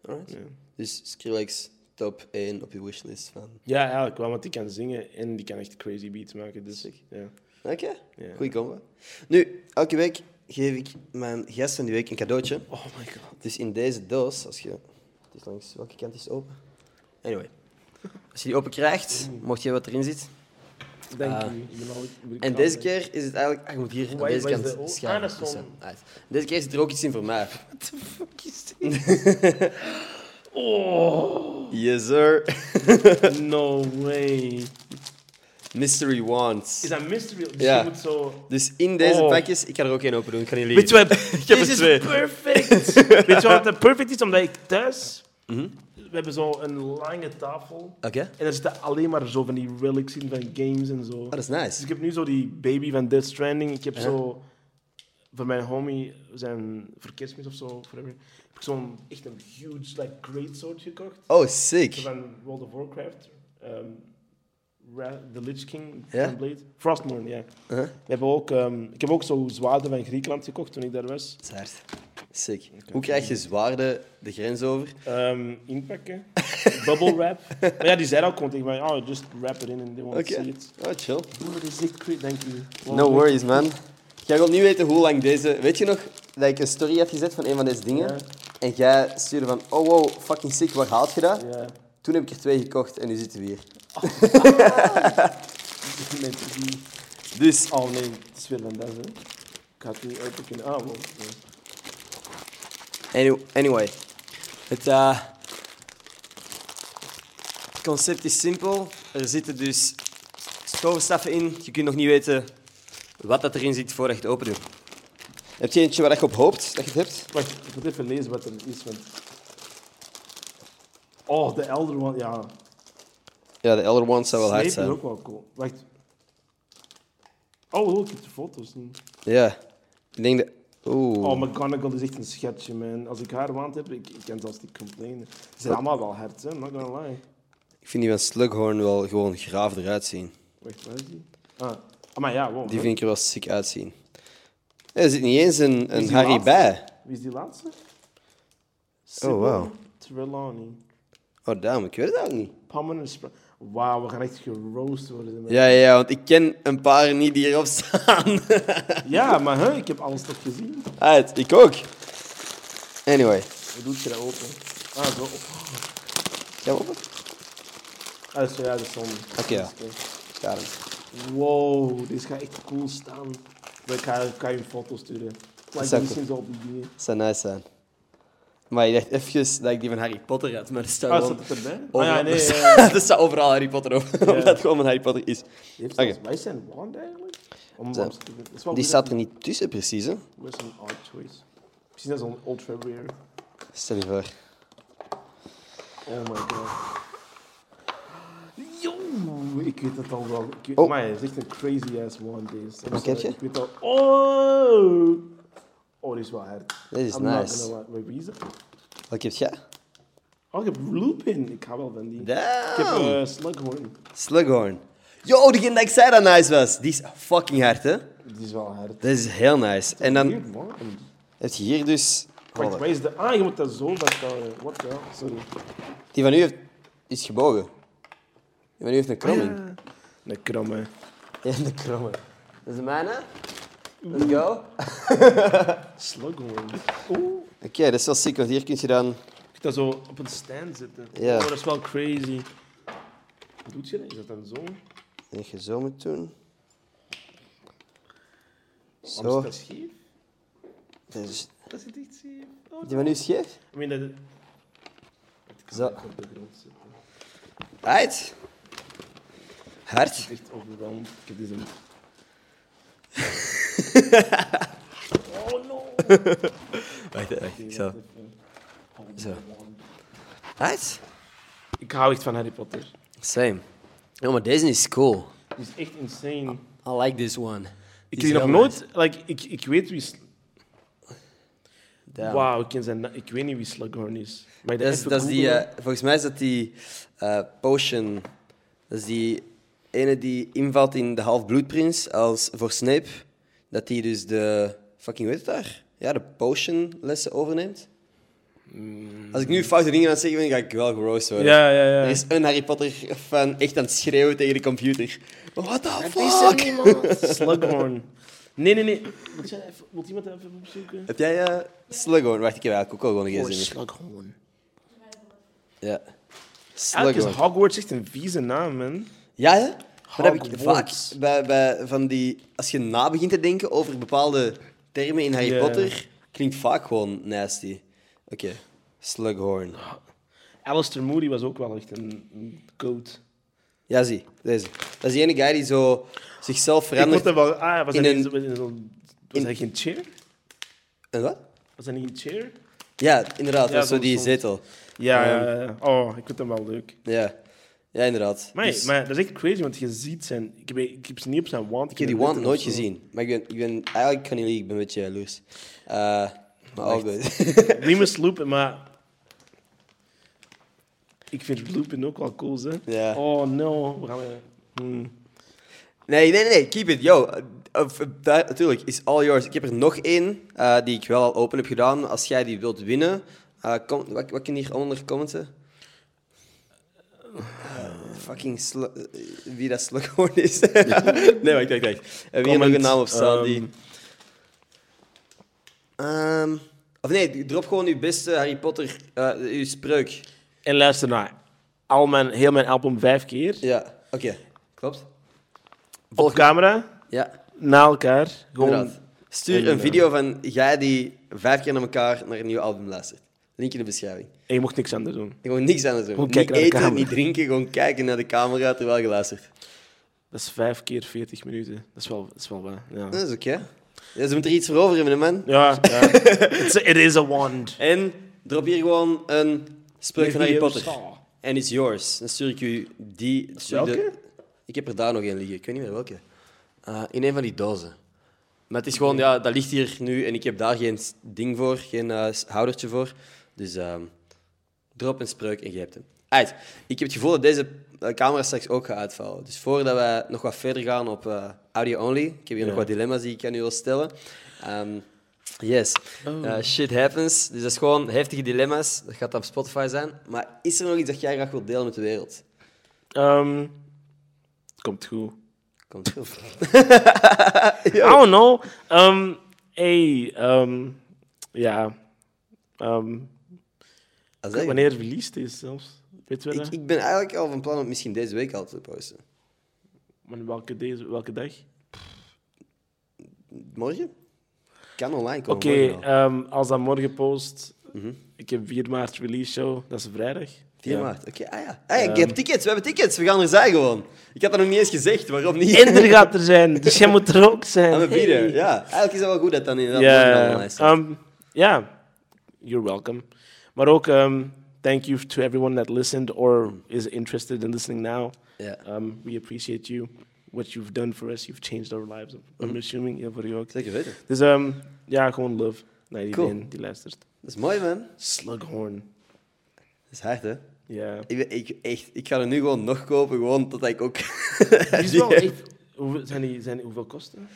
Alright. Dus Skrillex top 1 op je wishlist van...
ja, eigenlijk wel, want die kan zingen en die kan echt crazy beats maken. Dus, ja.
Oké,
Ja.
goeie combo. Nu, elke week geef ik mijn gast van die week een cadeautje.
Oh my god.
Dus in deze doos, als je... Het is langs welke kant is open? Anyway. Als je die open krijgt, mocht je wat erin zit.
Dank u. Ik ben al, ik ben
En deze keer is het eigenlijk... Ah, je moet hier aan deze kant schuiven. Dus. Deze keer zit er ook iets in voor mij. *laughs*
What the fuck is dit? *laughs* oh,
Yes, sir. *laughs*
no way.
Mystery Wands.
Is dat mystery? Dus
Ja.
je moet zo...
Dus in deze
Oh.
pakjes... Ik ga er ook één open doen, ik kan niet
Weet je
liegen.
wat? *laughs*
Ik heb er
Dit
twee.
is perfect. *laughs* Weet je wat het perfect is? Omdat ik thuis...
Mhm.
We hebben zo een lange tafel.
Oké.
En er zitten alleen maar zo van die relics in van games en zo.
Oh, dat is
Dus
nice.
ik heb nu zo die baby van Death Stranding. Ik heb zo... Voor mijn homie, zijn voor kerstmis of zo, forever, heb ik zo'n echt een huge like, greatsword gekocht.
Oh, sick.
Van World of Warcraft. ehm, The Lich King van Blade. Frostmourne, ja.
Uh-huh.
We hebben ook, ehm, ik heb ook zo zwaarden van Griekenland gekocht toen ik daar was.
Hard. Sick. Hoe krijg je zwaarden de grens over?
Ehm, inpakken. *laughs* Bubble wrap. Maar ja, die zei ook gewoon tegen mij, oh, just wrap it in and they won't
Oké.
see it.
Oh, chill.
Oeh, dat is crazy, thank you.
No worries, man. Jij wilt niet weten hoe lang deze... Weet je nog dat ik een story had gezet van een van deze dingen? En jij stuurde van, oh wow, fucking sick, waar haalt je dat? Toen heb ik er twee gekocht en nu zitten we hier. *laughs*
Met die...
Dus,
Oh nee, het is weer van dat, hè. Ik ga het niet open kunnen. Ah,
Anyway, het eh, concept is simpel. Er zitten dus stovenstaffen in. Je kunt nog niet weten wat dat erin zit voordat je het open doet. Heb je eentje waar je op hoopt dat je het hebt?
Wacht, ik moet even lezen wat er is. Want... Oh, de Elder One, ja.
Ja, de Elder Ones zou wel hard
Snape is
zijn.
ook wel cool. Wacht. Oh, ik heb de foto's niet.
Ja. Ik denk dat... Oeh.
Oh, McGonagall is echt een schatje, man. Als ik haar waand heb, ik, ik kan zelfs niet complainen. Ze zijn allemaal wel hard, hè? Not gonna lie.
Ik vind die van Slughorn wel gewoon graaf eruit zien.
Wacht, waar is die? Ah, ah maar ja, wow.
Die vind ik er wel sick uitzien. Er zit niet eens een, een Harry
laatste?
bij.
Wie is die laatste?
Oh, wauw.
Trelawney.
Oh, damn, ik weet het ook niet.
Pammen en Wauw, we gaan echt geroost worden.
Ja, ja, ja, want ik ken een paar niet die hierop staan. *laughs*
Ja, maar hè, ik heb alles toch gezien.
Uit, ik ook. Anyway,
Hoe doet je dat open? Ah, zo.
ga open?
Ah, zo, ja, de zon.
Oké, ja. Got it.
Wow, dit gaat echt cool staan. Ik ga, ik ga je een foto sturen. Die
cool.
zien zo op die dingen.
Dat zou nice zijn. Maar ik dacht even dat ik die van Harry Potter had, maar dat staat gewoon...
staat het erbij? Ah, ja, nee.
er
ja,
staat- *laughs* er staat overal Harry Potter op, omdat het gewoon een Harry Potter is.
Heeft zelfs- Wij zijn wand eigenlijk? Om,
Zo.
dat
Die staat
dat
er niet tussen, precies, hè?
Dat is een odd choice. Misschien dat is een ultra rare.
Stel je voor.
Oh my god. Yo, ik weet het al wel. Ik weet,
Oh.
Maar hij is echt een crazy ass one deze.
Wat heb je?
Ik weet al. Oh! Oh, die is wel hard.
Deze is
I'm not
nice.
gonna lie. Dat?
Wat heb jij?
Oh, ik heb Lupin. Ik hou wel van die. Ik heb
Damn!
eh Slughorn.
Slughorn. Yo, degene dat ik zei dat nice was. Die is fucking hard, hè?
Die is wel hard.
Dat is heel nice. En dan heb je hier dus...
Wacht,
Oh,
waar is de... Ah, je moet dat zo vasthouden. What the hell? Sorry.
die van u heeft, is gebogen. Die van u heeft een kromming.
Een kromme.
Ja, de kromme. Dat is de mijne. Let's go. *laughs* Oké,
Slughorn. Oeh.
dat is wel sick, want hier kun je dan...
Je kunt dat zo op een stand zetten.
Ja.
Oh, dat is wel crazy. Hoe doet je dat? Is dat dan zo?
Dat je zo moet doen.
Waarom
Zo.
is dat scheef?
Dat is-
Dat zit echt scheef. Oh,
Die van u is scheef?
I mean, dat... Ik kan
Zo.
het op de grond zetten.
Uit. Hard.
Het is echt overweldigend. Ik heb deze... oh *laughs* no!
Wacht, wacht. Ik zal... Zo. Uit.
Ik hou echt van Harry Potter.
Same. Oh, maar deze is cool.
Die is echt insane.
I like this one.
Ik heb
is
nog nooit... Like, ik, ik weet wie... Wauw, ik, ken zijn ik weet niet wie Slughorn is. Maar
Dat is, dat is die, eh, volgens mij is dat die eh, potion. Dat is die ene die invalt in de half-bloedprins als voor Snape. Dat die dus de. Fucking weet het daar? Ja, de potion lessen overneemt. Als ik nu foute dingen aan het zeggen ben, ga ik wel gross worden.
Ja, ja, ja.
Er is een Harry Potter fan echt aan het schreeuwen tegen de computer. What the
is er
fuck? *laughs*
Slughorn. Nee, nee, nee. Wilt, jij even, wilt iemand even opzoeken?
Heb jij eh Slughorn? Wacht, ik heb eigenlijk ook al gewoon
Oh,
een gezien.
Slughorn.
Ja.
Eigenlijk is
Slughorn.
Hogwarts echt een vieze naam, man.
Ja, hè? Maar dat heb ik vaak bij, bij van die... Als je na begint te denken over bepaalde termen in Harry
Ja.
Potter, klinkt vaak gewoon nasty. Oké. Slughorn.
Alistair Moody was ook wel echt een, een goat.
Ja, zie. Deze. Dat is die ene guy die zo zichzelf
Ik
verandert.
vond hem wel... Ah, was
In
dat
een-
zo- in zo'n- Was
in-
dat geen chair?
En wat?
Was dat niet een chair?
Ja, inderdaad.
Ja,
dat is zo die zetel.
Ja,
Ehm.
ja, ja. Oh, ik vind hem wel leuk.
Ja. Ja, inderdaad.
Maar,
Dus-
maar dat is echt crazy, want je ziet zijn... Ik heb, ik heb ze niet op zijn wand
Ik heb die wand nooit gezien. Maar ik ben, ik ben eigenlijk kan niet liegen, ik ben een beetje jaloers. Eh, maar. *laughs*
Niet meer sloepen, maar... Ik vind loopen ook wel cool, hè? Oh, no. We gaan... hmm.
nee, nee, nee, keep it. Yo, eh, natuurlijk, is all yours. Ik heb er nog één eh, die ik wel al open heb gedaan. Als jij die wilt winnen, kom, wat, wat kun je hier onder commenten? Eh, fucking eh, wie dat Slughorn is. *laughs* nee, wacht, wacht, wacht. Hebben we hier nog een naam op staan die...
Ehm,
Ehm, of nee, drop gewoon uw beste Harry Potter, eh uw spreuk.
En luister naar. Al mijn, heel mijn album vijf keer.
Ja, oké. Klopt.
Op camera,
Ja,
na elkaar. Gewoon...
inderdaad. Stuur
En,
een
eh,
video van jij die vijf keer naar elkaar naar een nieuw album luistert. Link in de beschrijving.
En je mocht niks anders doen.
Gewoon niks het doen.
Gewoon
niet eten, niet drinken, gewoon kijken naar de camera terwijl je luistert.
Dat is vijf keer 40 minuten. Dat is wel, dat is wel wat. Ja,
Dat is oké. Ja, ze moeten er iets voor over hebben, man.
ja. ja. *laughs* It's a- it is a wand.
En drop hier gewoon een spreuk van Harry Potter. En it's yours. Dan stuur ik u die... de-
Welke?
Ik heb er daar nog één liggen. Ik weet niet meer welke. Eh, in een van die dozen. Maar het is gewoon, ja, dat ligt hier nu en ik heb daar geen ding voor, geen s- houdertje voor. Dus ehm drop een spreuk en je hebt hem. Uit. Ik heb het gevoel dat deze eh, camera straks ook gaat uitvallen. Dus voordat wij nog wat verder gaan op eh, audio only, ik heb hier nog wat dilemma's die ik aan u wil stellen. Ehm, yes.
Oh.
Eh, shit happens. Dus dat is gewoon heftige dilemma's. Dat gaat op Spotify zijn. Maar is er nog iets dat jij graag wilt delen met de wereld?
Ehm, komt goed.
Komt goed. *laughs*
I don't know. Um, hey, um, ja. Um, Wanneer released is zelfs? Weet?
Ik, ik ben eigenlijk al van plan om misschien deze week al te posten.
Maar welke, deze, welke dag?
Morgen? Kan online komen.
Oké, ehm, als dat morgen post,
Mhm.
ik heb 4 maart release show, dat is vrijdag.
4
Ja.
maart. Oké, ah ja. Ah, ja, ik
Ehm.
heb tickets, we hebben tickets. We gaan er zijn gewoon. Ik had dat nog niet eens gezegd, waarom niet?
En er gaat *laughs* er zijn, dus jij moet er ook zijn.
Aan de bieden.
Hey.
Ja, eigenlijk is dat wel goed dat dan inderdaad online staat.
um, ja, you're welcome. Maar ook, um, thank you to everyone that listened or is interested in listening now.
Ja,
Um, we appreciate you, what you've done for us. You've changed our lives. I'm
Mhm.
assuming, ja, voor jou ook.
zeker weten.
Dus um, ja, gewoon love naar
Cool.
iedereen die luistert.
Dat is mooi, man.
Slughorn.
Dat is hard, hè?
Ja.
Ik, ben- ik, echt, ik ga er nu gewoon nog kopen, gewoon totdat ik ook...
Die is wel *laughs* echt... Hoeveel, zijn die, zijn, hoeveel kosten?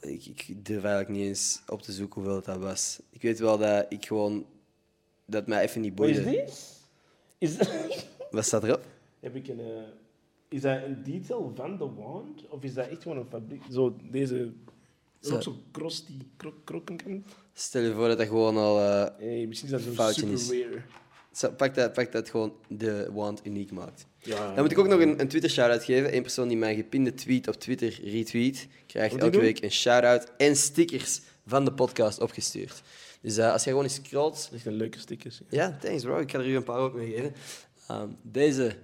Ik, ik durf eigenlijk niet eens op te zoeken hoeveel dat was. Ik weet wel dat ik gewoon... Dat mij even niet
Wat is
boeide.
dit? Is, *laughs*
Wat staat erop?
heb ik een... eh, is dat een detail van de wand? Of is dat echt gewoon een fabriek? Zo, deze...
Zo.
Ook zo crusty, krok, krokken kan?
Stel je voor dat dat gewoon al... eh,
Hey, misschien is dat
Foutje
super
is.
rare.
zo- pak, dat, pak dat gewoon de wand uniek maakt.
Ja,
Dan moet ik ook nog een, een Twitter-shout-out geven. Eén persoon die mijn gepinde tweet op Twitter retweet, krijgt elke
die doen?
week een shout-out en stickers van de podcast opgestuurd. Dus eh, als jij gewoon eens scrolt...
Echt een leuke stickers.
Ja, thanks bro. Ik ga er u een paar ook mee geven. Ehm, deze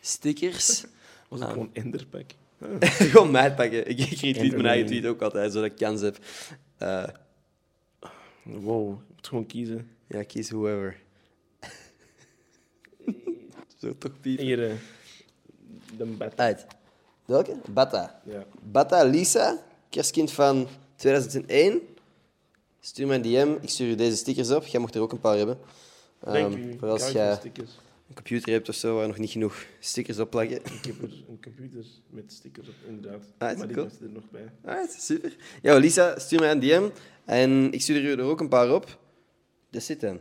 stickers... *laughs*
Was het
Ah.
gewoon Enderpack? *laughs*
gewoon mij pakken. Ik, ik retweet mijn eigen tweet ook altijd, zodat ik kans heb. Eh,
Wow, je moet gewoon kiezen.
ja, kies whoever. *laughs* Zo toch piepen.
Hier, eh, de bed.
Uit. Welke? Bata.
Ja.
Bata Lisa, kerstkind van 2001. Stuur mij een DM, ik stuur je deze stickers op. Jij mocht er ook een paar hebben.
Dank
Ehm,
u.
voor als jij
stickers.
een computer hebt of zo waar nog niet genoeg stickers op plakken.
Ik heb er een computer met stickers op, inderdaad.
Ah,
maar die
cool.
er nog bij.
Alright, super. Ja, Lisa, stuur mij een DM en ik stuur je er ook een paar op. Dat zit dan.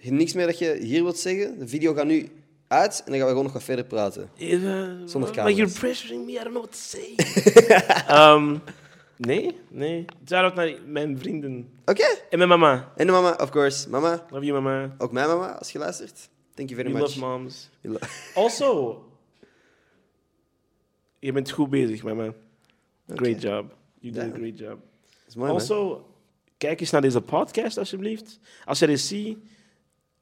Niks meer dat je hier wilt zeggen. De video gaat nu uit en dan gaan we gewoon nog wat verder praten.
Zonder
Zonder
Maar you're pressuring me, I don't know what to say. *laughs* Ehm, nee, nee. Shout-out naar mijn vrienden.
Oké.
En mijn mama.
En de mama, of course. Mama,
Love you, mama.
ook mijn mama, als je luistert. Thank you
We
very much.
love moms.
We lo- *laughs*
Also, je bent goed bezig, mama. Great job. You did a great job.
Dat is mooi, man.
also, kijk eens naar deze podcast, alsjeblieft. Als je dit ziet,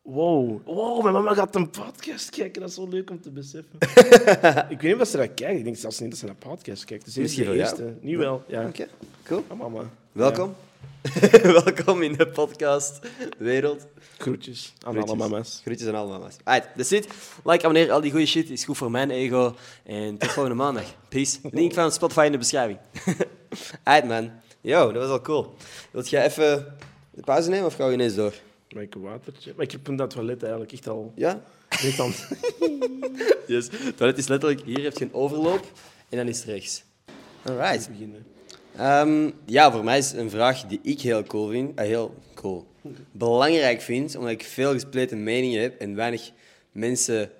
Wow. wow, mijn mama gaat een podcast kijken. Dat is zo leuk om te beseffen. *laughs* ik weet niet of ze dat kijkt. Ik denk zelfs niet dat ze naar podcast kijkt. Dus
Misschien wel,
de eerste. Nu wel, ja.
Oké, cool.
Ah, mama.
Welkom. *laughs* Welkom in de podcast Wereld.
Groetjes aan
Groetjes.
alle mama's.
Groetjes aan alle mama's. Alright, that's it. Like, abonneer, al die goede shit is goed voor mijn ego. En tot volgende maandag. Peace. Link van Spotify in de beschrijving. *laughs* Alright, man. Yo, dat was al cool. Wilt jij even de pauze nemen of gaan we ineens door?
Mag ik een watertje? Maar ik heb in dat toilet eigenlijk echt al...
Ja?
Echt *laughs* het
Yes. Het toilet is letterlijk, hier heb je een overloop en dan is het rechts. Alright.
beginnen.
Ehm, ja, voor mij is een vraag die ik heel cool vind. eh, heel cool. Belangrijk vind, omdat ik veel gespleten meningen heb en weinig mensen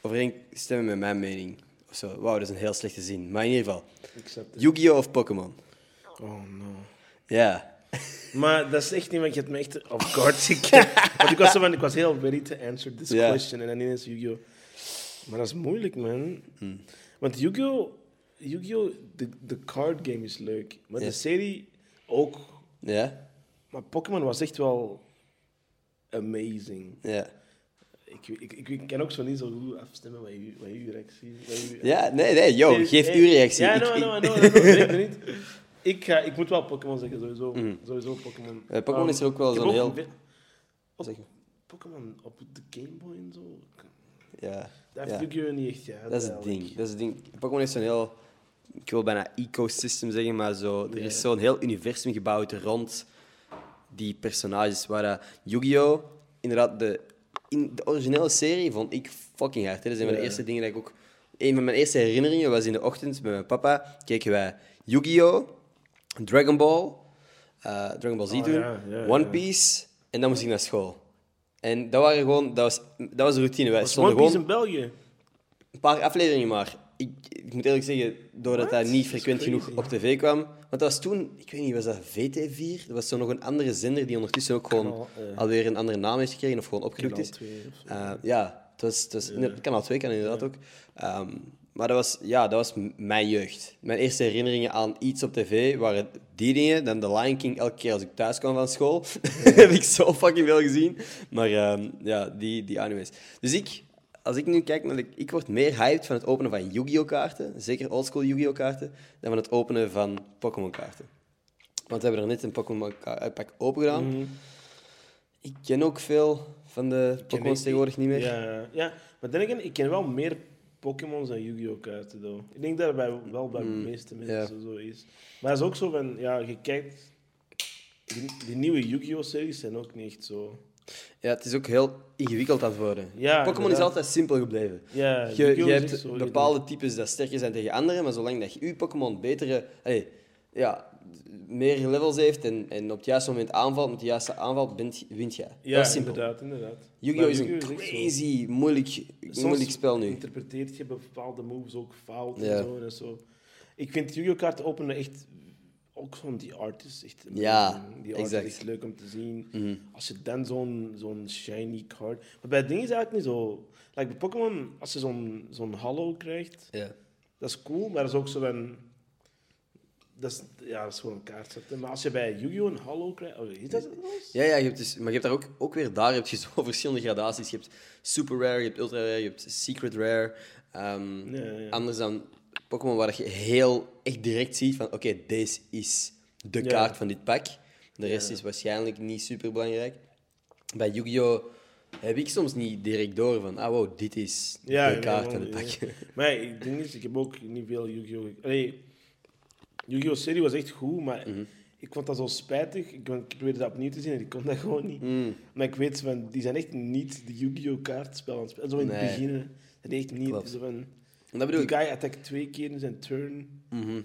overeenstemmen met mijn mening. Of zo. Wauw, dat is een heel slechte zin. Maar in ieder geval. Yu-Gi-Oh! of Pokémon?
Oh, no.
Ja.
Maar dat is echt niet, want je hebt me echt off guard ik, Want ik was, zo van, ik was heel ready to answer this question. En dan ineens Yu-Gi-Oh! Maar dat is moeilijk, man.
Hmm.
Want Yu-Gi-Oh! Yu-Gi-Oh! De, de card game is leuk. Maar de serie ook.
Ja?
Maar Pokémon was echt wel amazing.
Ja.
Ik, ik, ik, ik kan ook zo niet zo goed afstemmen wat je, wat reactie
Ja, nee, nee, yo,
Nee,
geef uw reactie.
Ja, no, no, no, no, no, niet. *laughs* Ik, ga, ik moet wel Pokémon zeggen, sowieso. Sowieso Pokémon.
Mhm. Eh, Pokémon
Um,
is er ook wel zo'n heel- Zeg maar.
Pokémon op de Game Boy en zo.
Ja.
Dat
Ja.
heeft niet echt gehad.
Dat is het ding. Dat is het ding. Pokémon heeft zo'n heel, ik wil bijna ecosystem zeggen, maar zo, er
Ja.
is zo'n heel universum gebouwd rond die personages. Waar Yu-Gi-Oh! inderdaad, de, in de originele serie vond ik fucking hard. Hè. Dat is een van de
Ja.
eerste dingen dat ik ook. Een van mijn eerste herinneringen was in de ochtend met mijn papa. Keken wij Yu-Gi-Oh! Dragon Ball, eh, Dragon Ball Z
Oh, ja, ja,
One
ja.
Piece en dan moest ik naar school. En dat, waren gewoon, dat, was, dat was de routine. Wij
Was
stonden
One Piece
gewoon
in België?
een paar afleveringen maar. Ik, ik moet eerlijk zeggen, doordat
What?
dat niet frequent genoeg op tv kwam. Want dat was toen, ik weet niet, was dat VT4? Dat was zo nog een andere zender die ondertussen ook gewoon
Kanaal, ja.
alweer een andere naam heeft gekregen of gewoon opgedoekt is.
2 of zo.
Eh, ja, het was, het was in kanaal 2 kan inderdaad ook. Ehm, maar dat was, ja, dat was mijn jeugd. Mijn eerste herinneringen aan iets op tv waren die dingen. Dan The Lion King, elke keer als ik thuis kwam van school, *laughs* heb ik zo fucking veel gezien. Maar ehm, ja, die, die animes. Dus ik, als ik nu kijk de- Ik word meer hyped van het openen van Yu-Gi-Oh! kaarten, zeker oldschool Yu-Gi-Oh! kaarten, dan van het openen van Pokémon kaarten. Want we hebben er net een Pokémon ka- uitpak open gedaan.
Mhm.
Ik ken ook veel van de
ik-
tegenwoordig niet meer.
Ja, ja. maar dan again, ik ken wel meer Pokémons dan Yu-Gi-Oh! kaarten. Though. Ik denk dat het bij, wel bij de meeste mensen zo is. Maar het is ook zo van, ja, je kijkt... Die, nieuwe Yu-Gi-Oh! series zijn ook niet echt zo...
Ja, het is ook heel ingewikkeld aan het worden.
Ja,
Pokémon is altijd simpel gebleven.
Ja,
Je, je hebt bepaalde types dat sterker zijn tegen anderen, maar zolang dat je je Pokémon betere, allee, ja, meer levels heeft en, en op het juiste moment aanvalt, met de juiste aanval, bent, wint jij.
Ja,
dat is simpel.
inderdaad, inderdaad.
Yu-Gi-Oh! Is een crazy, moeilijk,
Soms
moeilijk spel nu.
interpreteert je bepaalde moves ook fout
Ja.
en zo en zo. Ik vind Yu-Gi-Oh! kaarten openen echt... Ook gewoon die art is echt.
Ja,
Die art
exact.
is echt leuk om te zien.
Mhm.
Als je dan zo'n zo'n shiny card... Maar bij het ding is eigenlijk niet zo... Like bij Pokémon, als je zo'n zo'n hollow krijgt,
Ja.
dat is cool, maar dat is ook zo van... Dat is, ja, dat is gewoon een kaart zetten. Maar als je bij Yu-Gi-Oh! een hollow krijgt... Oh, is dat het?
Ja, ja je hebt dus, maar je hebt daar ook, ook weer daar heb je zo *laughs* verschillende gradaties. Je hebt super rare, je hebt ultra rare, je hebt secret rare. Ehm,
Ja, ja.
Anders dan Pokémon waar je heel echt direct ziet van oké, deze is de kaart van dit pak. De rest is waarschijnlijk niet super belangrijk. Bij Yu-Gi-Oh! heb ik soms niet direct door van ah wow, dit is de kaart van het pak.
Maar het ding is, ik heb ook niet veel Yu-Gi-Oh! Yu-Gi-Oh! serie was echt goed, maar
Mhm.
ik vond dat zo spijtig. Ik, ik probeerde dat opnieuw te zien en ik kon dat gewoon niet.
Mm,
Maar ik weet van, die zijn echt niet de Yu-Gi-Oh! kaartspel aan het spelen. Zo in het begin. Dat echt niet.
Klopt.
Zo van,
en dat bedoel
die
ik.
guy attackt twee keer in zijn turn.
Mhm.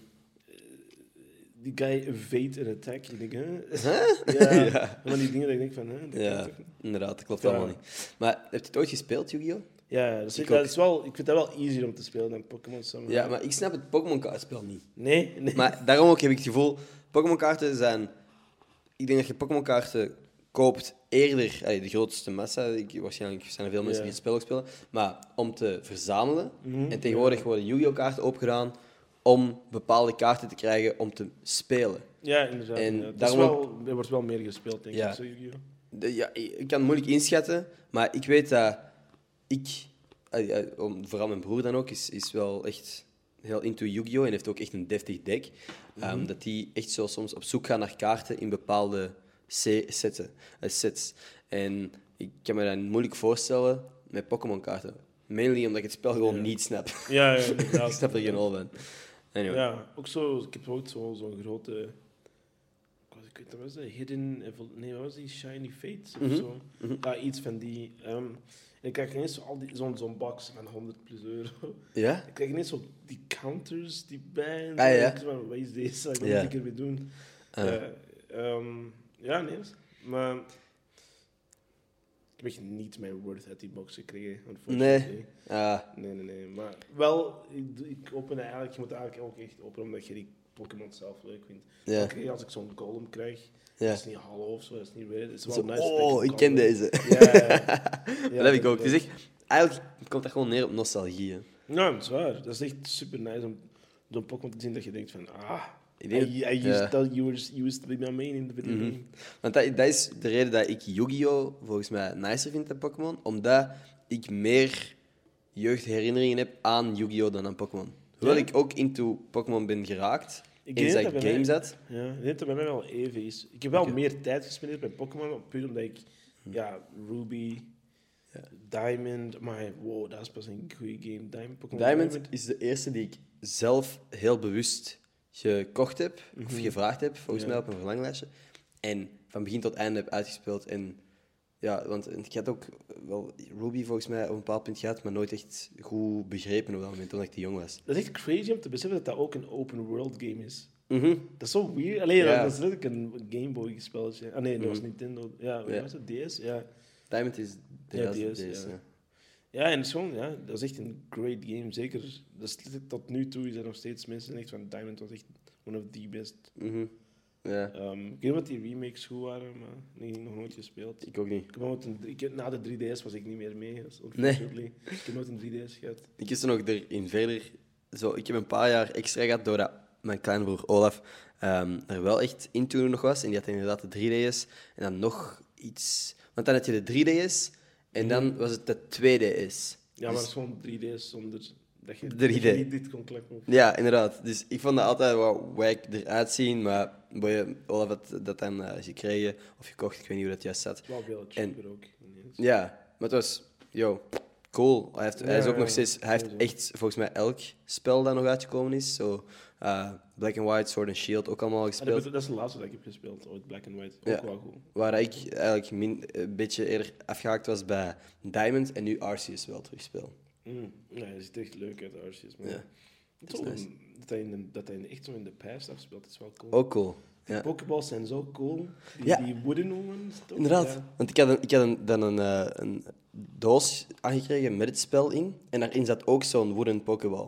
Die guy evade een attack. Ik denk, hè?
Huh? *laughs*
Ja. *laughs*
Ja.
Van die dingen dat ik denk van, hè? dat
Ja, inderdaad, dat klopt
Ja.
allemaal niet. Maar heb je het ooit gespeeld, Yu-Gi-Oh?
Ja, dat is,
Ik
dat is wel, ik vind dat wel easier om te spelen dan Pokémon Summer.
Ja, maar ik snap het Pokémon-kaartspel niet.
Nee, nee.
Maar daarom ook heb ik het gevoel, Pokémon-kaarten zijn... Ik denk dat je Pokémon-kaarten koopt eerder... allee, de grootste massa, ik, waarschijnlijk zijn er veel mensen
Ja.
die het spel ook spelen, maar om te verzamelen.
Mhm,
En tegenwoordig worden Yu-Gi-Oh-kaarten opgedaan om bepaalde kaarten te krijgen om te spelen.
Ja, inderdaad.
En daarom
wel, er wordt wel meer gespeeld, denk
Ja.
ik. Zo, Yu-Gi-Oh!
ja, ik ik kan het moeilijk inschatten, maar ik weet dat ik, eh, vooral mijn broer dan ook, is, is wel echt heel into Yu-Gi-Oh! en heeft ook echt een deftig deck. Ehm, dat die echt zo soms op zoek gaan naar kaarten in bepaalde se- setten, eh, sets. En ik kan me dat moeilijk voorstellen met Pokémon-kaarten. Mainly omdat ik het spel gewoon niet snap.
Ja, ja, *laughs*
ik snap er geen hol van. Anyway.
Ja, ook zo, ik heb ook zo- zo'n grote. Ik weet- niet, wat was dat? Hidden. Nee, wat was die? Shiny Fates of
Mhm,
zo? Ja, iets van die. ehm, ik krijg ineens zo al die- zo'n zo'n box van 100 plus euro.
Ja?
Ik krijg ineens zo die counters die bij. en
Ah, ja.
Ik Wat is deze? Wat
Ja.
moet ik ermee doen? Eh, ehm, ja, nee. Maar. Echt niet mijn worth uit die box gekregen. unfortunately.
Ah,
Nee, nee, nee. Maar wel, ik, open eigenlijk, je moet eigenlijk ook echt openen omdat je die Pokémon zelf leuk vindt.
Ja.
Als ik zo'n golem krijg,
Ja.
dat is niet hallo of zo, dat is niet red. Het is wel
Zo,
nice. dat
oh, ik ken deze.
Ja, *laughs* ja, ja.
dat heb ik ook.
ja.
Is echt, eigenlijk komt dat gewoon neer op nostalgie. hè.
Ja, dat is waar. Dat is echt super nice om zo'n Pokémon te zien dat je denkt van, ah, I, I used, that you were, used to be my main in the video
Mhm.
game.
Want dat, dat is de reden dat ik Yu-Gi-Oh! volgens mij nicer vind dan Pokémon. Omdat ik meer jeugdherinneringen heb aan Yu-Gi-Oh! dan aan Pokémon. Hoewel
Ja?
ik ook into Pokémon ben geraakt.
Ik denk
dat game
mij-
zat.
Ja, ik denk dat het bij mij wel even is. Ik heb wel meer tijd gespendeerd bij Pokémon, puur omdat ik, ja, Ruby,
Ja.
Diamond, maar wow, dat is pas een goede game. Diamond,
Diamond is de eerste die ik zelf heel bewust gekocht heb. Of gevraagd heb, volgens
Mhm. Ja.
mij op een verlanglijstje. En van begin tot einde heb uitgespeeld. En ja, want ik had ook wel Ruby volgens mij op een bepaald punt gehad, maar nooit echt goed begrepen op dat moment, omdat ik te jong was.
Dat is echt crazy om te beseffen dat dat ook een open world game is.
Mhm.
Dat is zo weird. Alleen
Ja.
dat is letterlijk een Game Boy spelletje. Ah nee, dat was
Mhm.
Nintendo. Ja,
Ja.
was het? DS? Ja.
Diamond is de
Ja,
deze,
ja.
Ja.
En gewoon, ja, dat is echt een great game. Zeker, dat is, tot nu toe is er nog steeds mensen die echt van Diamond was echt one of the best.
Ja,
Ehm, ik weet niet wat die remakes goed waren, maar nee, nog nooit gespeeld.
ik ook niet.
Ik heb nooit een, ik, heb- na de 3DS was ik niet meer mee, dus unfortunately. Ik heb nooit een 3DS gehad.
Ik is er nog erin verder. Zo, ik heb een paar jaar extra gehad doordat mijn kleinbroer Olaf ehm, er wel echt in toen nog was. En die had inderdaad de 3DS. En dan nog iets. Want dan had je de 3DS en dan was het de 2DS.
Ja, maar het is gewoon 3DS zonder dat je,
3D.
dat je niet dit kon klappen.
Ja, inderdaad. Dus ik vond dat altijd wel wijk eruit zien. Maar boy, Olaf had dat dan eh, gekregen of gekocht. Ik weet niet hoe dat juist zat.
Wel veel cheaper ook. ineens.
Ja, maar het was, yo, cool. Hij, heeft, hij is
Ja,
ook nog steeds, hij heeft echt volgens mij elk spel dat nog uitgekomen is. Zo, eh, Black and White, Sword and Shield ook allemaal
Ah, dat,
gespeeld.
dat is de laatste dat ik heb gespeeld, ooit Black and White. Ook
Ja.
wel goed.
Waar ik eigenlijk min, een beetje eerder afgehaakt was bij Diamond en nu Arceus wel terugspeel.
Mm. Ja, het ziet echt leuk uit, Arceus. Maar
Ja,
Het
is nice.
dat, hij in de, dat hij echt zo in de past afspeelt, is wel cool.
Ook cool. Ja.
Pokeballs zijn zo cool. Die,
Ja.
die wooden ones. toch?
Inderdaad.
Ja.
Want ik had, een, ik had een, dan een, eh, een doos aangekregen met het spel in. En daarin zat ook zo'n wooden pokeball.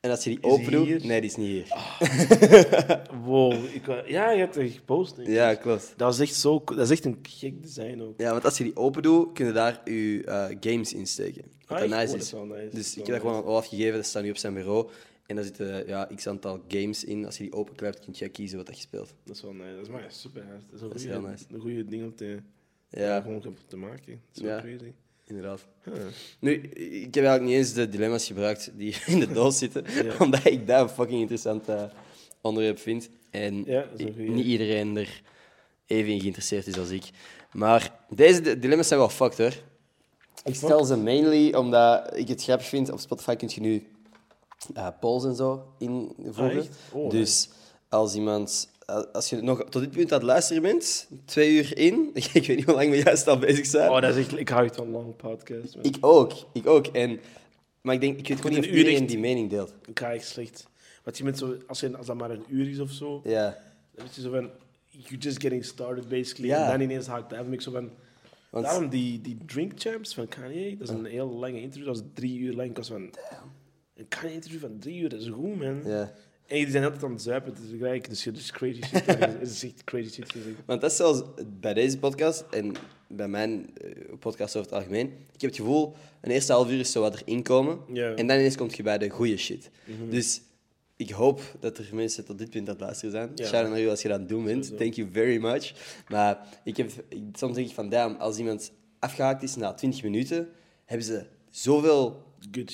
En als je die
Is die
open doet...
hier?
Nee, die is niet hier. *laughs*
Wow. Ik, ja, je hebt het gepost.
Ja, klopt.
Dat is echt zo. Dat is echt een gek design ook.
Ja, want als je die open doet, kun je daar je eh, games in steken. Wat
Ah,
dat nice
Oh,
is.
nice.
Dus ik heb dat gewoon aan Olaf gegeven, dat staat nu op zijn bureau. En daar zitten ja, x aantal games in. Als je die openklapt, kun je kiezen wat dat je speelt.
Dat is wel nice. Dat is maar super. Dat is een
heel nice.
een goede ding om te,
Ja,
gewoon te maken. Dat is wel
Ja.
crazy.
Inderdaad.
Huh.
Nu, ik heb eigenlijk niet eens de dilemma's gebruikt die *laughs* in de doos zitten,
Ja. *laughs*
omdat ik dat een fucking interessant eh, onderwerp vind. En
Ja,
niet iedereen er even in geïnteresseerd is als ik. Maar deze di- dilemma's zijn wel fucked hoor. Ik stel ze mainly omdat ik het grappig vind. Op Spotify kun je nu eh, polls en zo invoegen.
Ah? Oh,
dus als iemand, als je nog tot dit punt aan het luisteren bent, twee uur in, *laughs* ik weet niet hoe lang we juist al bezig zijn.
Oh, dat is echt... Ik hou van lange podcasts. man.
Ik ook, ik ook. En, maar ik denk, ik weet gewoon niet of iedereen
echt-
die mening deelt.
Ik ga echt slecht. Want je bent zo... Als, je, als dat maar een uur is of zo,
Ja,
dan is je zo van... You're just getting started, basically.
Ja.
En dan ineens haak ik dat af. en ik zo van...
want
Daarom die, die Drink Champs van Kanye, dat is een heel lange interview. Dat was drie uur lang. Ik was van... Een Kanye-interview van drie uur, dat is goed, man.
ja.
En die zijn altijd aan het zuipen, het is gelijk. Dus je dus crazy shit. *laughs* Het is echt crazy shit.
Want dat is zelfs bij deze podcast en bij mijn eh, podcast over het algemeen. Ik heb het gevoel, een eerste half uur is zo wat erin komen. En dan ineens kom je bij de goede shit. Dus ik hoop dat er mensen tot dit punt aan het luisteren zijn.
Ja.
Shout out naar u als je dat aan het doen bent. Thank you very much. Maar ik heb, soms denk ik van, damn, als iemand afgehaakt is na 20 minuten, hebben ze zoveel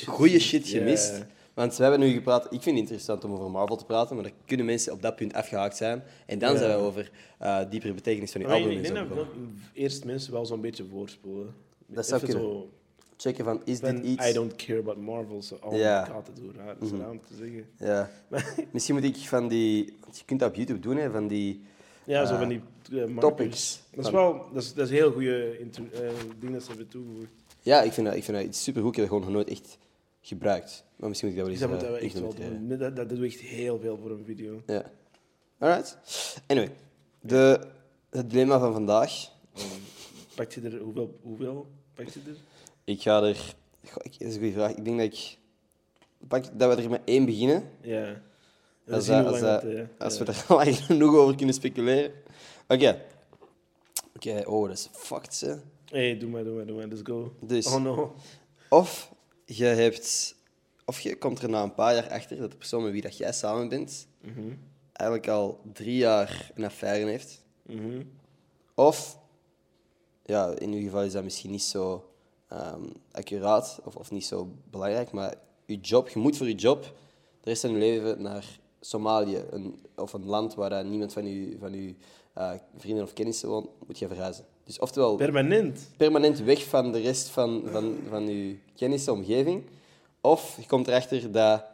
goede shit gemist. Want we hebben nu gepraat, ik vind het interessant om over Marvel te praten, maar dan kunnen mensen op dat punt afgehaakt zijn. En dan
Ja.
zijn we over eh diepere betekenis van die
Maar
album
ik
en
denk dat eerst mensen wel zo'n beetje voorspoelen.
Dat zou kunnen.
zo,
Checken van, is dit iets...
I don't care about Marvel. So, oh
Ja.
my god, dat is zo raar, dat is raar om te zeggen.
Ja. *laughs* Misschien moet ik van die... want Je kunt dat op YouTube doen, hè, van die
Ja, zo
Eh,
van die uh, markers.
topics.
Dat is wel dat is, dat is een heel goede eh, ding dat ze hebben toegevoegd.
Ja, ik vind dat, ik vind dat iets supergoed. Ik heb dat gewoon nog nooit echt gebruikt. Maar misschien moet ik dat
Dus
wel
dat
eens
moeten we
eh,
echt wel doen. Dat, dat echt heel veel voor een video.
Ja. Alright. Anyway. De, het dilemma van vandaag.
Pak je er, hoeveel, hoeveel pak je er?
Ik ga er... Goh, ik, dat is een goede vraag. Ik denk dat ik... Pak, dat we er met één beginnen.
Ja. We
Als,
zien
dat- als, dat-
dat, eh,
als
ja.
we er *laughs* lang genoeg over kunnen speculeren. Oké. Oké, oh, dat is fucked, hè.
Hey, doe maar, doe maar, doe maar. Let's go.
Dus-
Oh no.
Of je hebt... Of je komt er na een paar jaar achter dat de persoon met wie dat jij samen bent...
Mhm.
eigenlijk al drie jaar een affaire heeft.
Mhm.
Of, ja, in uw geval is dat misschien niet zo ehm, accuraat of, of niet zo belangrijk, maar je job, je moet voor je job de rest van je leven naar Somalië een, of een land waar niemand van je, van uw eh, vrienden of kennissen woont, moet je verhuizen. Dus oftewel
Permanent.
permanent weg van de rest van, van, van je kennissen, omgeving. Of je komt erachter dat